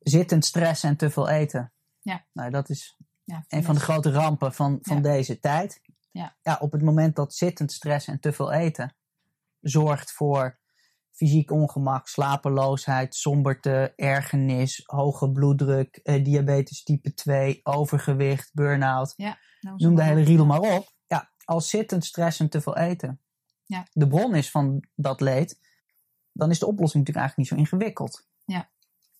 zittend stress en te veel eten. Ja. Nou, dat is Ja, een van de grote rampen van, van Ja. deze tijd. Ja. ja, op het moment dat zittend stress en te veel eten zorgt voor fysiek ongemak, slapeloosheid, somberte, ergernis, hoge bloeddruk, eh, diabetes type 2, overgewicht, burn-out. Nou, Noem de hele riedel maar op. Ja, als zittend stress en te veel eten Ja. de bron is van dat leed, dan is de oplossing natuurlijk eigenlijk niet zo ingewikkeld. Ja.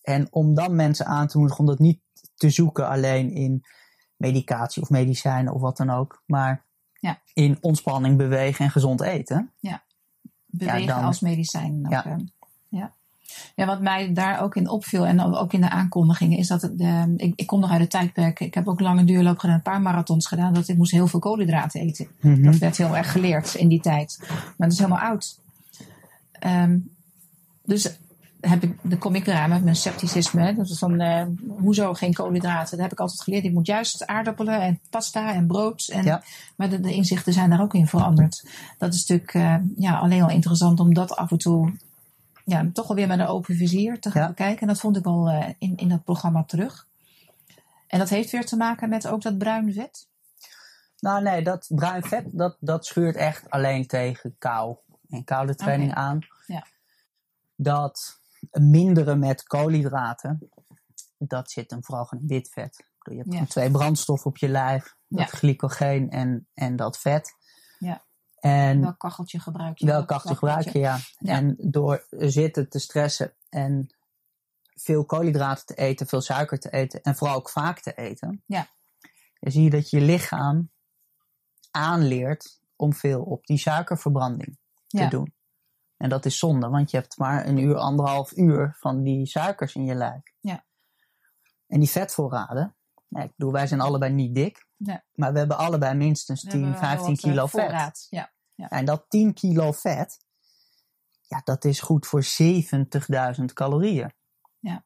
En om dan mensen aan te moedigen om dat niet te zoeken alleen in medicatie of medicijnen of wat dan ook. Maar Ja. in ontspanning, bewegen en gezond eten. bewegen dan- als medicijn. Ook, Ja. Ja. Wat mij daar ook in opviel en ook in de aankondigingen is dat het, de, ik, ik kom nog uit het tijdperk. Ik heb ook lange duurloop gedaan, een paar marathons gedaan. Dat ik moest heel veel koolhydraten eten. Mhm. Dat werd heel erg geleerd in die tijd. Maar dat is helemaal oud. Ehm, dus heb ik, dan kom ik eraan met mijn scepticisme. hè. Dat is van, eh, hoezo geen koolhydraten? Dat heb ik altijd geleerd. Ik moet juist aardappelen en pasta en brood. En, Ja. Maar de, de inzichten zijn daar ook in veranderd. Dat is natuurlijk eh, ja, alleen al interessant om dat af en toe ja, toch wel weer met een open vizier te gaan Ja. bekijken. En dat vond ik wel eh, in, in dat programma terug. En dat heeft weer te maken met ook dat bruin vet. Nou nee, dat bruin vet, dat, dat schuurt echt alleen tegen kou en koude training aan. Ja. Dat minderen met koolhydraten, dat zit hem vooral in wit vet. Je hebt Ja. twee brandstoffen op je lijf, dat glycogeen en, en dat vet. Ja. En Welk kacheltje gebruik je? welk kacheltje gebruik je, ja. Ja. En door zitten te stressen en veel koolhydraten te eten, veel suiker te eten en vooral ook vaak te eten, Ja. dan zie je dat je lichaam aanleert om veel op die suikerverbranding te Ja. doen. En dat is zonde, want je hebt maar een uur, anderhalf uur van die suikers in je lijf. Ja. En die vetvoorraden, nou, ik bedoel, wij zijn allebei niet dik, Nee. maar we hebben allebei minstens We 10, hebben wel 15 wat, eh, kilo vet. voorraad. Ja. Ja, en dat 10 kilo vet, ja, dat is goed voor 70.000 calorieën. Ja.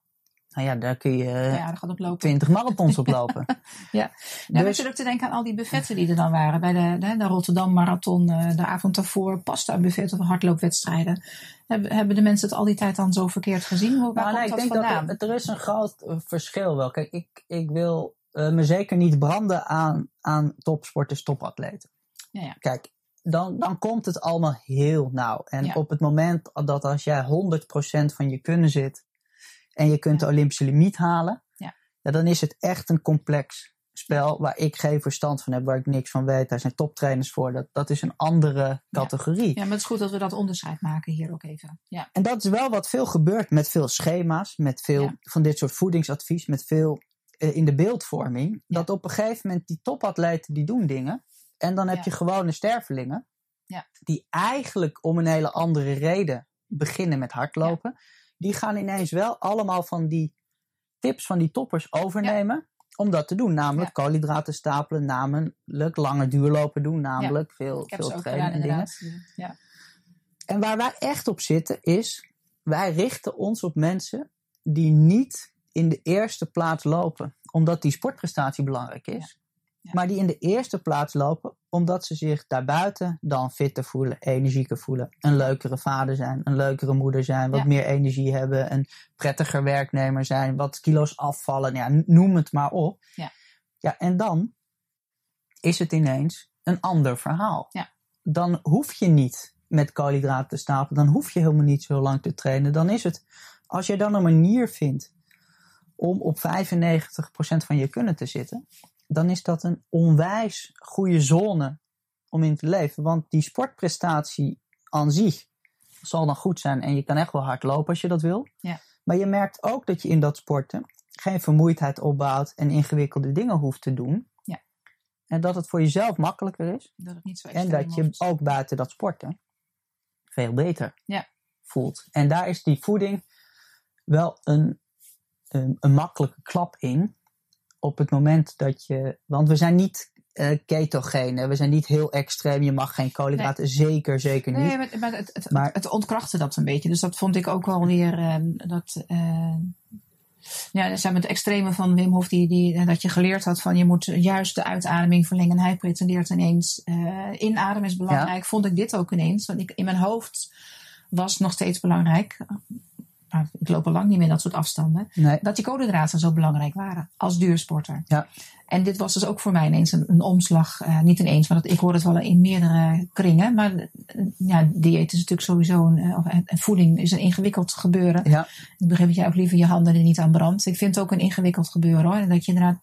Nou ja, daar kun je ja, gaat ook lopen. 20 marathons op lopen. Ja, dus... Dus- ook te denken aan al die buffetten die er dan waren. Bij de, de, de Rotterdam Marathon, eh, de avond daarvoor, pasta buffet of hardloopwedstrijden. Hebben, de mensen het al die tijd dan zo verkeerd gezien? Hoe, waar Nou, nee, ik dat denk vandaan? dat er, er is een groot eh, verschil wel. Kijk, ik, ik wil eh, me zeker niet branden aan, aan topsporters, topatleten. Ja, ja. Kijk, dan, dan komt het allemaal heel nauw. En Ja. op het moment dat als jij 100% van je kunnen zit en je kunt Ja. de Olympische limiet halen, Ja. ja, dan is het echt een complex spel waar ik geen verstand van heb, waar ik niks van weet. Daar zijn toptrainers voor. Dat, dat is een andere categorie. ja, maar het is goed dat we dat onderscheid maken hier ook even. Ja, En dat is wel wat veel gebeurt met veel schema's, met veel van dit soort voedingsadvies, met veel eh, in de beeldvorming. Dat op een gegeven moment die topatleten die doen dingen. En dan heb Ja. je gewone stervelingen. Ja. Die eigenlijk om een hele andere reden beginnen met hardlopen. Die gaan ineens wel allemaal van die tips van die toppers overnemen. Om dat te doen. Namelijk koolhydraten stapelen. Namelijk lange duurlopen doen. Namelijk veel, ik veel trainen en dingen. Ja. En waar wij echt op zitten is, wij richten ons op mensen die niet in de eerste plaats lopen, omdat die sportprestatie belangrijk is. Ja. Maar die in de eerste plaats lopen omdat ze zich daarbuiten dan fitter voelen, energieker voelen, een leukere vader zijn, een leukere moeder zijn, wat Ja. meer energie hebben, een prettiger werknemer zijn, wat kilo's afvallen, ja, noem het maar op. Ja. Ja, en dan is het ineens een ander verhaal. Ja. Dan hoef je niet met koolhydraten te stapelen. Dan hoef je helemaal niet zo lang te trainen. Dan is het, als je dan een manier vindt om op 95% van je kunnen te zitten, dan is dat een onwijs goede zone om in te leven. Want die sportprestatie aan zich zal dan goed zijn en je kan echt wel hard lopen als je dat wil. Ja. Maar je merkt ook dat je in dat sporten geen vermoeidheid opbouwt en ingewikkelde dingen hoeft te doen. Ja. En dat het voor jezelf makkelijker is. Dat het niet zo En dat je wordt. ook buiten dat sporten veel beter Ja. voelt. En daar is die voeding wel een, een, een makkelijke klap in. Op het moment dat je. Want we zijn niet eh ketogene, we zijn niet heel extreem. Je mag geen koolhydraten, zeker, zeker niet. Nee, maar, maar, het, het, Maar- het ontkrachtte dat een beetje. Dus dat vond ik ook wel weer. eh, dat, eh, ja, zeg maar het extreme van Wim Hof, die, die, eh, dat je geleerd had van je moet juist de uitademing verlengen. En hij pretendeert ineens inademen is belangrijk. Vond ik dit ook ineens. Want ik, in mijn hoofd was het nog steeds belangrijk. Nou, ik loop al lang niet meer dat soort afstanden. Nee. Dat die koolhydraten zo belangrijk waren als duursporter. Ja. En dit was dus ook voor mij ineens een, een omslag. eh, niet ineens, want ik hoor het wel in meerdere kringen. Maar eh, ja, dieet is natuurlijk sowieso een, eh, of, en voeding is een ingewikkeld gebeuren. Ja. Ik begrijp dat jij ook liever je handen er niet aan brandt. Ik vind het ook een ingewikkeld gebeuren hoor. En dat je inderdaad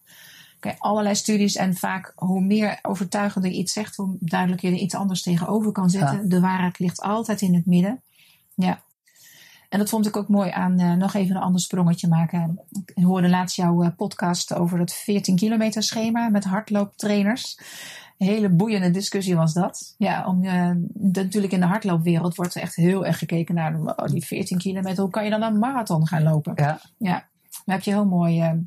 allerlei studies en vaak hoe meer overtuigender je iets zegt, hoe duidelijker je er iets anders tegenover kan zetten. Ja. De waarheid ligt altijd in het midden. Ja. En dat vond ik ook mooi aan uh, nog even een ander sprongetje maken. Ik hoorde laatst jouw uh, podcast over het 14 kilometer schema met hardlooptrainers. Een hele boeiende discussie was dat. Ja, om, uh, natuurlijk in de hardloopwereld wordt er echt heel erg gekeken naar oh, die 14 kilometer. Hoe kan je dan een marathon gaan lopen? Ja. ja. Maar heb je heel mooi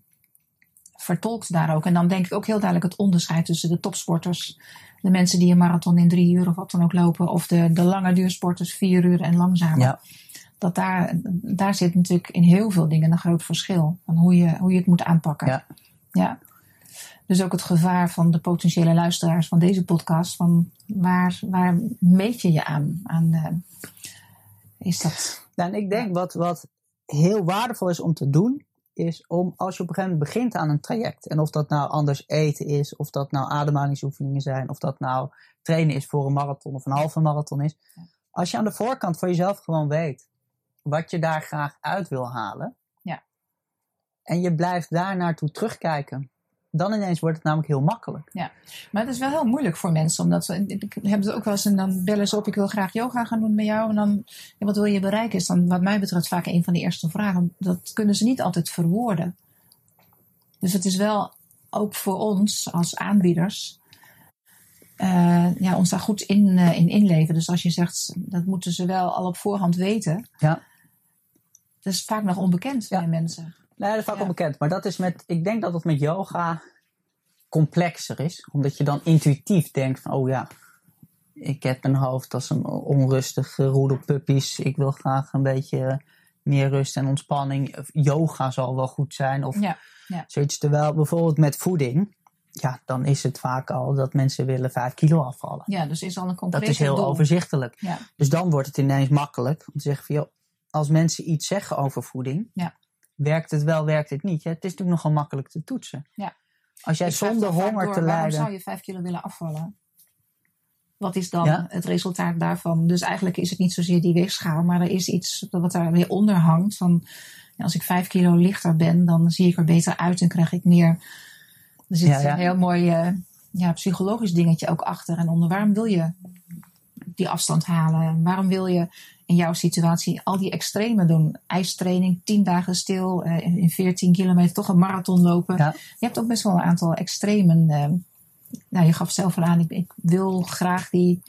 vertolkt daar ook. En dan denk ik ook heel duidelijk het onderscheid tussen de topsporters de mensen die een marathon in drie uur of wat dan ook lopen, of de, de lange duursporters vier uur en langzamer. Ja. Dat daar, daar zit natuurlijk in heel veel dingen een groot verschil van hoe je, hoe je het moet aanpakken. Ja. ja. Dus ook het gevaar van de potentiële luisteraars van deze podcast, van waar, waar meet je je aan? aan uh, is dat. Nou, en ik denk wat, wat heel waardevol is om te doen, is om als je op een gegeven moment begint aan een traject, en of dat nou anders eten is, of dat nou ademhalingsoefeningen zijn, of dat nou trainen is voor een marathon of een halve marathon is. Als je aan de voorkant van jezelf gewoon weet wat je daar graag uit wil halen, ja. en je blijft daar naartoe terugkijken, dan ineens wordt het namelijk heel makkelijk. Ja, maar het is wel heel moeilijk voor mensen. Omdat we, ik heb het ook wel eens en dan bellen ze op, ik wil graag yoga gaan doen met jou. En dan, wat wil je bereiken? Is dan wat mij betreft vaak een van de eerste vragen. Dat kunnen ze niet altijd verwoorden. Dus het is wel ook voor ons als aanbieders, uh, ja, ons daar goed in, uh, in inleven. Dus als je zegt, dat moeten ze wel al op voorhand weten. Ja. Dat is vaak nog onbekend ja. bij mensen. Nee, dat is vaak ja. onbekend. Maar dat is met, ik denk dat het met yoga complexer is. Omdat je dan intuïtief denkt van, oh ja, ik heb een hoofd als een onrustige roedel puppies. Ik wil graag een beetje meer rust en ontspanning. Yoga zal wel goed zijn. Of ja, ja. zoiets. Terwijl bijvoorbeeld met voeding, ja, dan is het vaak al dat mensen willen 5 kilo afvallen. Ja, dus is al een concreet Dat is heel doel. overzichtelijk. Ja. Dus dan wordt het ineens makkelijk om te zeggen van, joh, als mensen iets zeggen over voeding, Ja. werkt het wel, werkt het niet. Ja, het is natuurlijk nogal makkelijk te toetsen. Ja. Als jij zonder honger door, te Waarom lijden. zou je 5 kilo willen afvallen? Wat is dan Ja. het resultaat daarvan? Dus eigenlijk is het niet zozeer die weegschaal, maar er is iets wat daar weer onder hangt. Van, ja, als ik 5 kilo lichter ben, dan zie ik er beter uit en krijg ik meer. Er zit een heel mooi eh, ja, psychologisch dingetje ook achter en onder. Waarom wil je die afstand halen? Waarom wil je in jouw situatie al die extreme doen? IJstraining, 10 dagen stil, eh, in 14 kilometer toch een marathon lopen. Ja. Je hebt ook best wel een aantal extremen. eh, nou, je gaf zelf al aan, ik, ik wil graag die.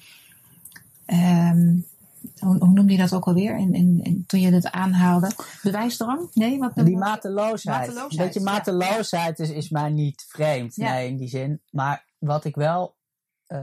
ehm, hoe, hoe noemde je dat ook alweer? In, in, in- toen je het aanhaalde. Bewijsdrang? Nee, wat Die mateloosheid. Mateloosheid, beetje ja. mateloosheid is, is mij niet vreemd. Ja. Nee, in die zin. Maar wat ik wel. eh,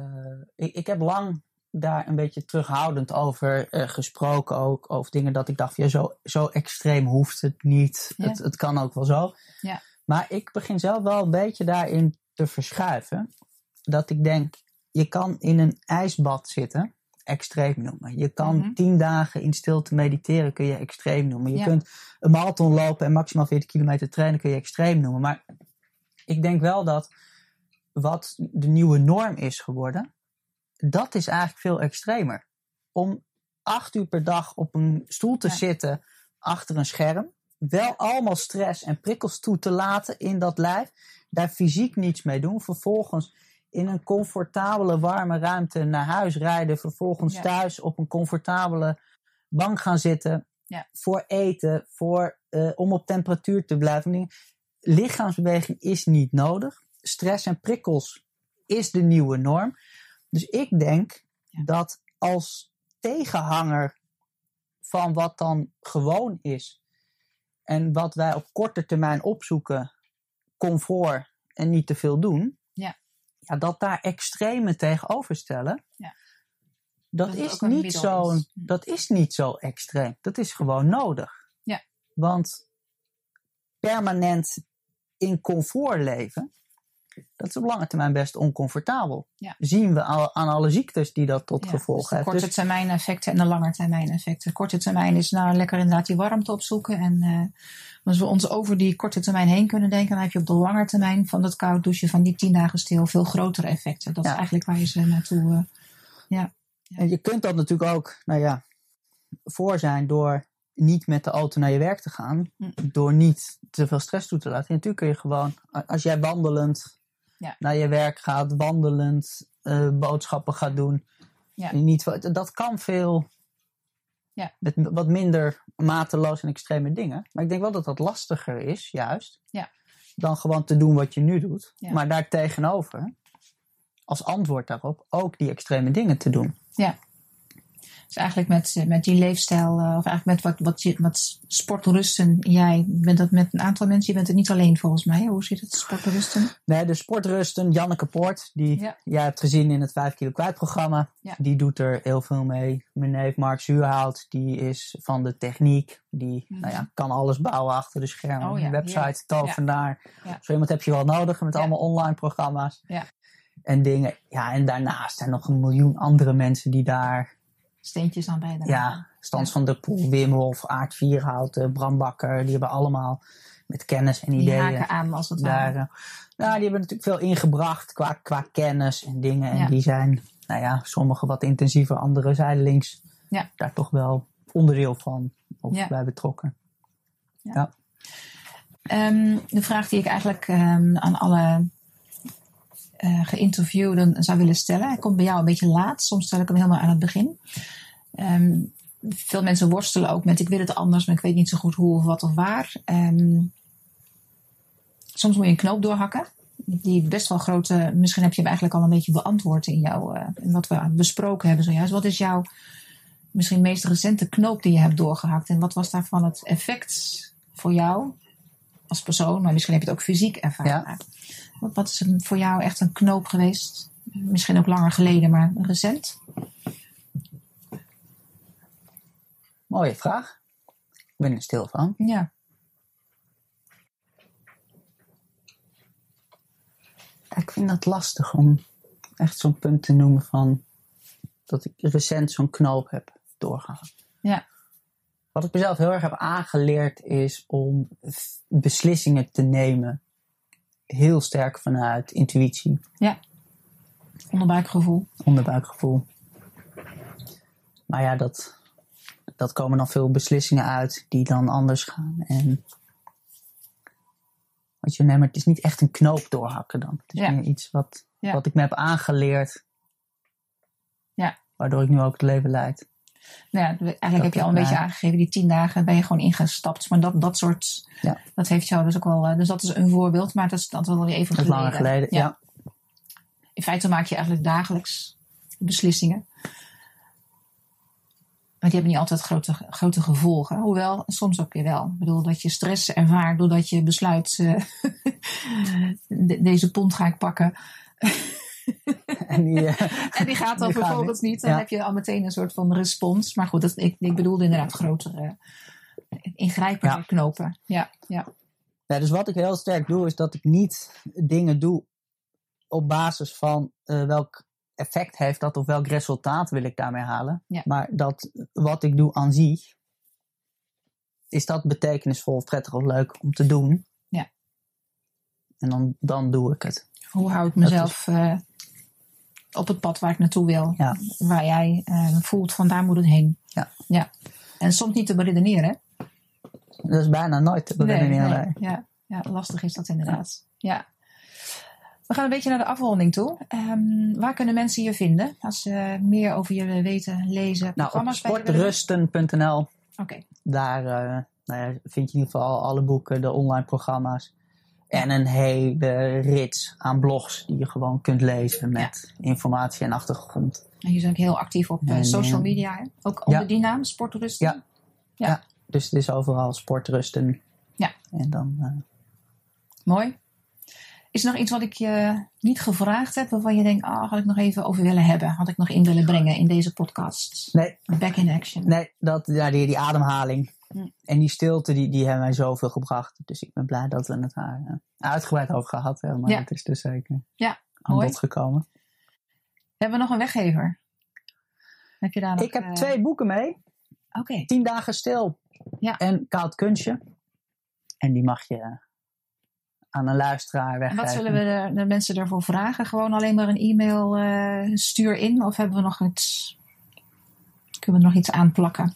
ik, ik heb lang daar een beetje terughoudend over eh, gesproken. Ook over dingen dat ik dacht: ja, zo, zo extreem hoeft het niet. Ja. Het, het kan ook wel zo. Ja. Maar ik begin zelf wel een beetje daarin te verschuiven. Dat ik denk: je kan in een ijsbad zitten. Extreem noemen. Je kan Mhm. tien dagen in stilte mediteren, kun je extreem noemen. Je Ja. kunt een marathon lopen en maximaal 40 kilometer trainen kun je extreem noemen. Maar ik denk wel dat wat de nieuwe norm is geworden, dat is eigenlijk veel extremer. Om acht uur per dag op een stoel te Ja. zitten achter een scherm, wel allemaal stress en prikkels toe te laten in dat lijf, daar fysiek niets mee doen, vervolgens in een comfortabele, warme ruimte naar huis rijden, vervolgens Ja. thuis op een comfortabele bank gaan zitten, Ja. voor eten, voor, eh, om op temperatuur te blijven. Lichaamsbeweging is niet nodig. Stress en prikkels is de nieuwe norm. Dus ik denk Ja. dat als tegenhanger van wat dan gewoon is en wat wij op korte termijn opzoeken, comfort en niet te veel doen, Ja. ja, dat daar extreme tegenover stellen, Ja. dat, is niet zo, is. dat is niet zo extreem. Dat is gewoon nodig. Ja. Want permanent in comfort leven, dat is op lange termijn best oncomfortabel. Ja. Zien we al, aan alle ziektes die dat tot Ja, gevolg dus de heeft. korte Dus- termijn effecten en de lange termijn effecten. Korte termijn is nou lekker inderdaad die warmte opzoeken. En eh, als we ons over die korte termijn heen kunnen denken, dan heb je op de lange termijn van dat koud douchen van die tien dagen stil veel grotere effecten. Dat Ja. is eigenlijk waar je ze naartoe. eh, Ja. En je kunt dat natuurlijk ook, nou ja, voor zijn door niet met de auto naar je werk te gaan. Hm. Door niet te veel stress toe te laten. En natuurlijk kun je gewoon, als jij wandelend Ja. naar je werk gaat, wandelend eh, boodschappen gaat doen. Ja. Niet, dat kan veel Ja. met wat minder mateloos en extreme dingen. Maar ik denk wel dat dat lastiger is, juist. Ja. Dan gewoon te doen wat je nu doet. Ja. Maar daartegenover, als antwoord daarop, ook die extreme dingen te doen. Dus eigenlijk met, met die leefstijl, eh, of eigenlijk met wat, wat, je, wat sportrusten. Jij bent dat met een aantal mensen, je bent het niet alleen volgens mij. Hoe zit het, sportrusten? Nee, de sportrusten, Janneke Poort, die Ja. jij hebt gezien in het 5 kilo kwijt programma. Ja. Die doet er heel veel mee. Mijn neef Mark Zuurhout, die is van de techniek. Die Mhm. nou ja, kan alles bouwen achter de schermen. Oh ja, Website, tovenaar. Zo iemand heb je wel nodig met allemaal online programma's. Ja. En dingen. Ja, en daarnaast zijn nog een miljoen andere mensen die daar... Steentjes aan bijdragen. Ja, Stans van der Poel, Wim Hof, Aart Vierhouten, Bram Bakker. Die hebben allemaal met kennis en Die ideeën haken aan als het ware. eh, nou, die hebben natuurlijk veel ingebracht qua, qua kennis en dingen. En Ja. die zijn, nou ja, sommige wat intensiever, andere zijdelings Ja. daar toch wel onderdeel van of Ja. bij betrokken. Ehm, de vraag die ik eigenlijk ehm, aan alle eh, geïnterviewden zou willen stellen. Hij komt bij jou een beetje laat. Soms stel ik hem helemaal aan het begin. Ehm, veel mensen worstelen ook met ik wil het anders, maar ik weet niet zo goed hoe of wat of waar. Ehm, soms moet je een knoop doorhakken. Die best wel grote, misschien heb je hem eigenlijk al een beetje beantwoord in, jouw, eh, in wat we besproken hebben zojuist. Wat is jouw misschien meest recente knoop die je hebt doorgehakt? En wat was daarvan het effect voor jou als persoon, maar misschien heb je het ook fysiek ervaren. Wat, wat is een- voor jou echt een knoop geweest? Misschien ook langer geleden, maar recent? Mooie vraag. Ik ben er stil van. Ja. Ik vind dat lastig om echt zo'n punt te noemen van dat ik recent zo'n knoop heb doorgehad. Ja. Wat ik mezelf heel erg heb aangeleerd is om beslissingen te nemen heel sterk vanuit intuïtie, Onderbuikgevoel. onderbuikgevoel. Maar ja, dat, dat komen dan veel beslissingen uit die dan anders gaan. En wat je, nee, maar het is niet echt een knoop doorhakken dan. Het is Ja. meer iets wat, Ja. wat ik me heb aangeleerd. Ja. Waardoor ik nu ook het leven leid. Nou ja, eigenlijk heb je al een beetje aangegeven, die tien dagen ben je gewoon ingestapt. Maar dat, dat soort, Ja. dat heeft jou dus ook wel, eh, dus dat is een voorbeeld, maar dat is dat wel weer even geleden. langer geleden. Ja. In feite maak je eigenlijk dagelijks beslissingen. Maar die hebben niet altijd grote, grote gevolgen. Hoewel, soms ook weer wel. Ik bedoel, dat je stress ervaart doordat je besluit... eh, de- deze pond ga ik pakken. En die, eh, En die gaat dan bijvoorbeeld niet. Dan Ja. heb je al meteen een soort van respons. Maar goed, dat, ik, ik bedoelde inderdaad grotere, ingrijpende Ja. knopen. Ja, ja, Ja, dus wat ik heel sterk doe, is dat ik niet dingen doe op basis van eh, welk effect heeft dat of welk resultaat wil ik daarmee halen. Ja. Maar dat wat ik doe aan zich, is dat betekenisvol, of prettig of leuk om te doen. Ja. En dan, dan doe ik het. Hoe hou ik mezelf eh, op het pad waar ik naartoe wil? Ja. Waar jij eh, voelt van daar moet het heen. Ja. ja. En soms niet te beredeneren. Dat is bijna nooit te beredeneren. nee. Ja. ja, lastig is dat inderdaad. Ja. We gaan een beetje naar de afronding toe. Ehm, waar kunnen mensen je vinden als ze meer over je willen weten, lezen, Nou, op programma's doen? sportrusten.nl, Oké, daar eh, nou ja, vind je in ieder geval alle boeken, de online programma's. En een hele rits aan blogs die je gewoon kunt lezen met informatie en achtergrond. en je bent ook heel actief op eh, En, social eh, media. Hè? Ook onder ja. die naam, Sportrusten? Ja. Dus het is overal sportrusten. Ja. En dan, eh, Mooi. Is er nog iets wat ik je niet gevraagd heb, waarvan je denkt, ah, had ik nog even over willen hebben, had ik nog in willen brengen in deze podcast? nee, Back in action. nee dat, ja, die, die ademhaling. En die stilte, die, die hebben mij zoveel gebracht. Dus ik ben blij dat we het daar eh, uitgebreid over gehad hebben. Maar Ja. het is dus zeker Ja, aan mooi. bod gekomen. Hebben we nog een weggever? Heb je daar nog, ik heb eh, twee boeken mee. Oké, Tien dagen stil Ja. en koud kunstje. En die mag je aan een luisteraar en weggeven. wat zullen we de, de mensen ervoor vragen? Gewoon alleen maar een e-mail eh, stuur in? Of hebben we nog iets, kunnen we nog iets aanplakken?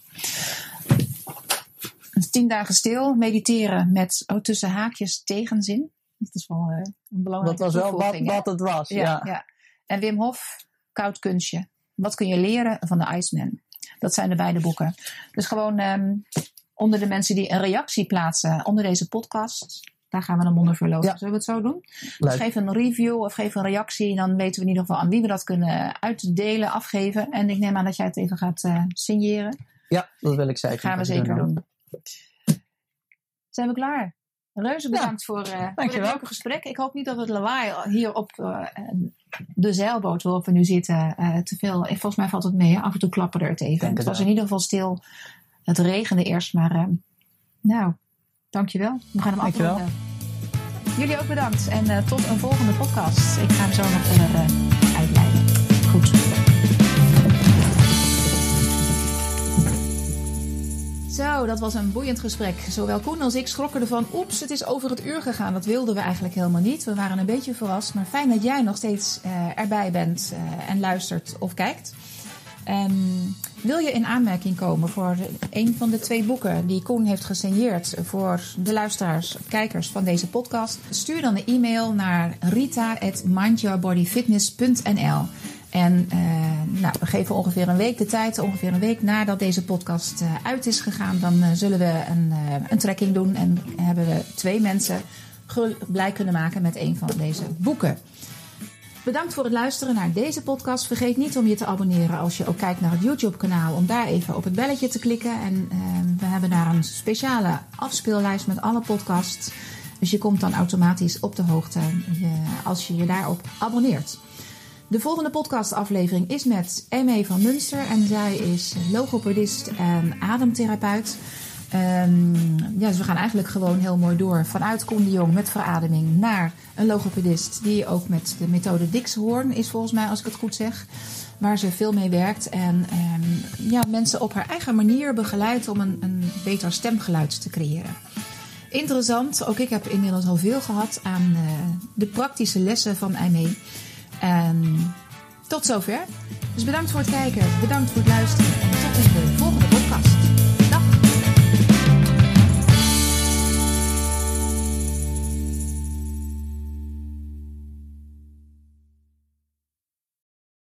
Tien dagen stil, mediteren met oh, tussen haakjes tegenzin. Dat is wel eh, een belangrijke Dat was wel wat, wat het was. Ja, Ja. ja. En Wim Hof, Koud Kunstje. Wat kun je leren van de Iceman? Dat zijn de beide boeken. Dus gewoon ehm, onder de mensen die een reactie plaatsen onder deze podcast. Daar gaan we hem onder verloten. Ja. Zullen we het zo doen? Dus geef een review of geef een reactie. Dan weten we in ieder geval aan wie we dat kunnen uitdelen, afgeven. En ik neem aan dat jij het even gaat eh, signeren. Ja, dat wil ik zeker. gaan we zeker dan. doen. Zijn we klaar? Reuze bedankt voor, eh voor dit leuke gesprek. Ik hoop niet dat het lawaai hier op eh, de zeilboot waarop we nu zitten eh, te veel... Volgens mij valt het mee. Af en toe klapperde het even. Denk Het was wel. in ieder geval stil. Het regende eerst, maar eh, nou, dankjewel. We gaan hem afronden. Jullie ook bedankt. En eh, tot een volgende podcast. Ik ga hem zo nog verder Zo, dat was een boeiend gesprek. Zowel Koen als ik schrokken ervan. Oeps, het is over het uur gegaan. Dat wilden we eigenlijk helemaal niet. We waren een beetje verrast. Maar fijn dat jij nog steeds eh, erbij bent eh, en luistert of kijkt. En wil je in aanmerking komen voor een van de twee boeken die Koen heeft gesigneerd voor de luisteraars, kijkers van deze podcast? Stuur dan een e-mail naar rita.mindyourbodyfitness.nl. En eh, nou, we geven ongeveer een week de tijd, ongeveer een week nadat deze podcast eh, uit is gegaan, dan eh, zullen we een, een trekking doen en hebben we twee mensen blij kunnen maken met een van deze boeken. Bedankt voor het luisteren naar deze podcast. Vergeet niet om je te abonneren als je ook kijkt naar het YouTube-kanaal. Om daar even op het belletje te klikken. En we hebben daar een speciale afspeellijst met alle podcasts. Dus je komt dan automatisch op de hoogte als je je daarop abonneert. De volgende podcastaflevering is met M.E. van Munster. En zij is logopedist en ademtherapeut. Ehm, ja, dus we gaan eigenlijk gewoon heel mooi door vanuit Koen Jong met verademing naar een logopedist die ook met de methode Dixhoorn is volgens mij, als ik het goed zeg. Waar ze veel mee werkt en ehm, ja, mensen op haar eigen manier begeleidt om een, een beter stemgeluid te creëren. Interessant, ook ik heb inmiddels al veel gehad aan eh, de praktische lessen van ME. En tot zover. Dus bedankt voor het kijken, bedankt voor het luisteren en tot de volgende.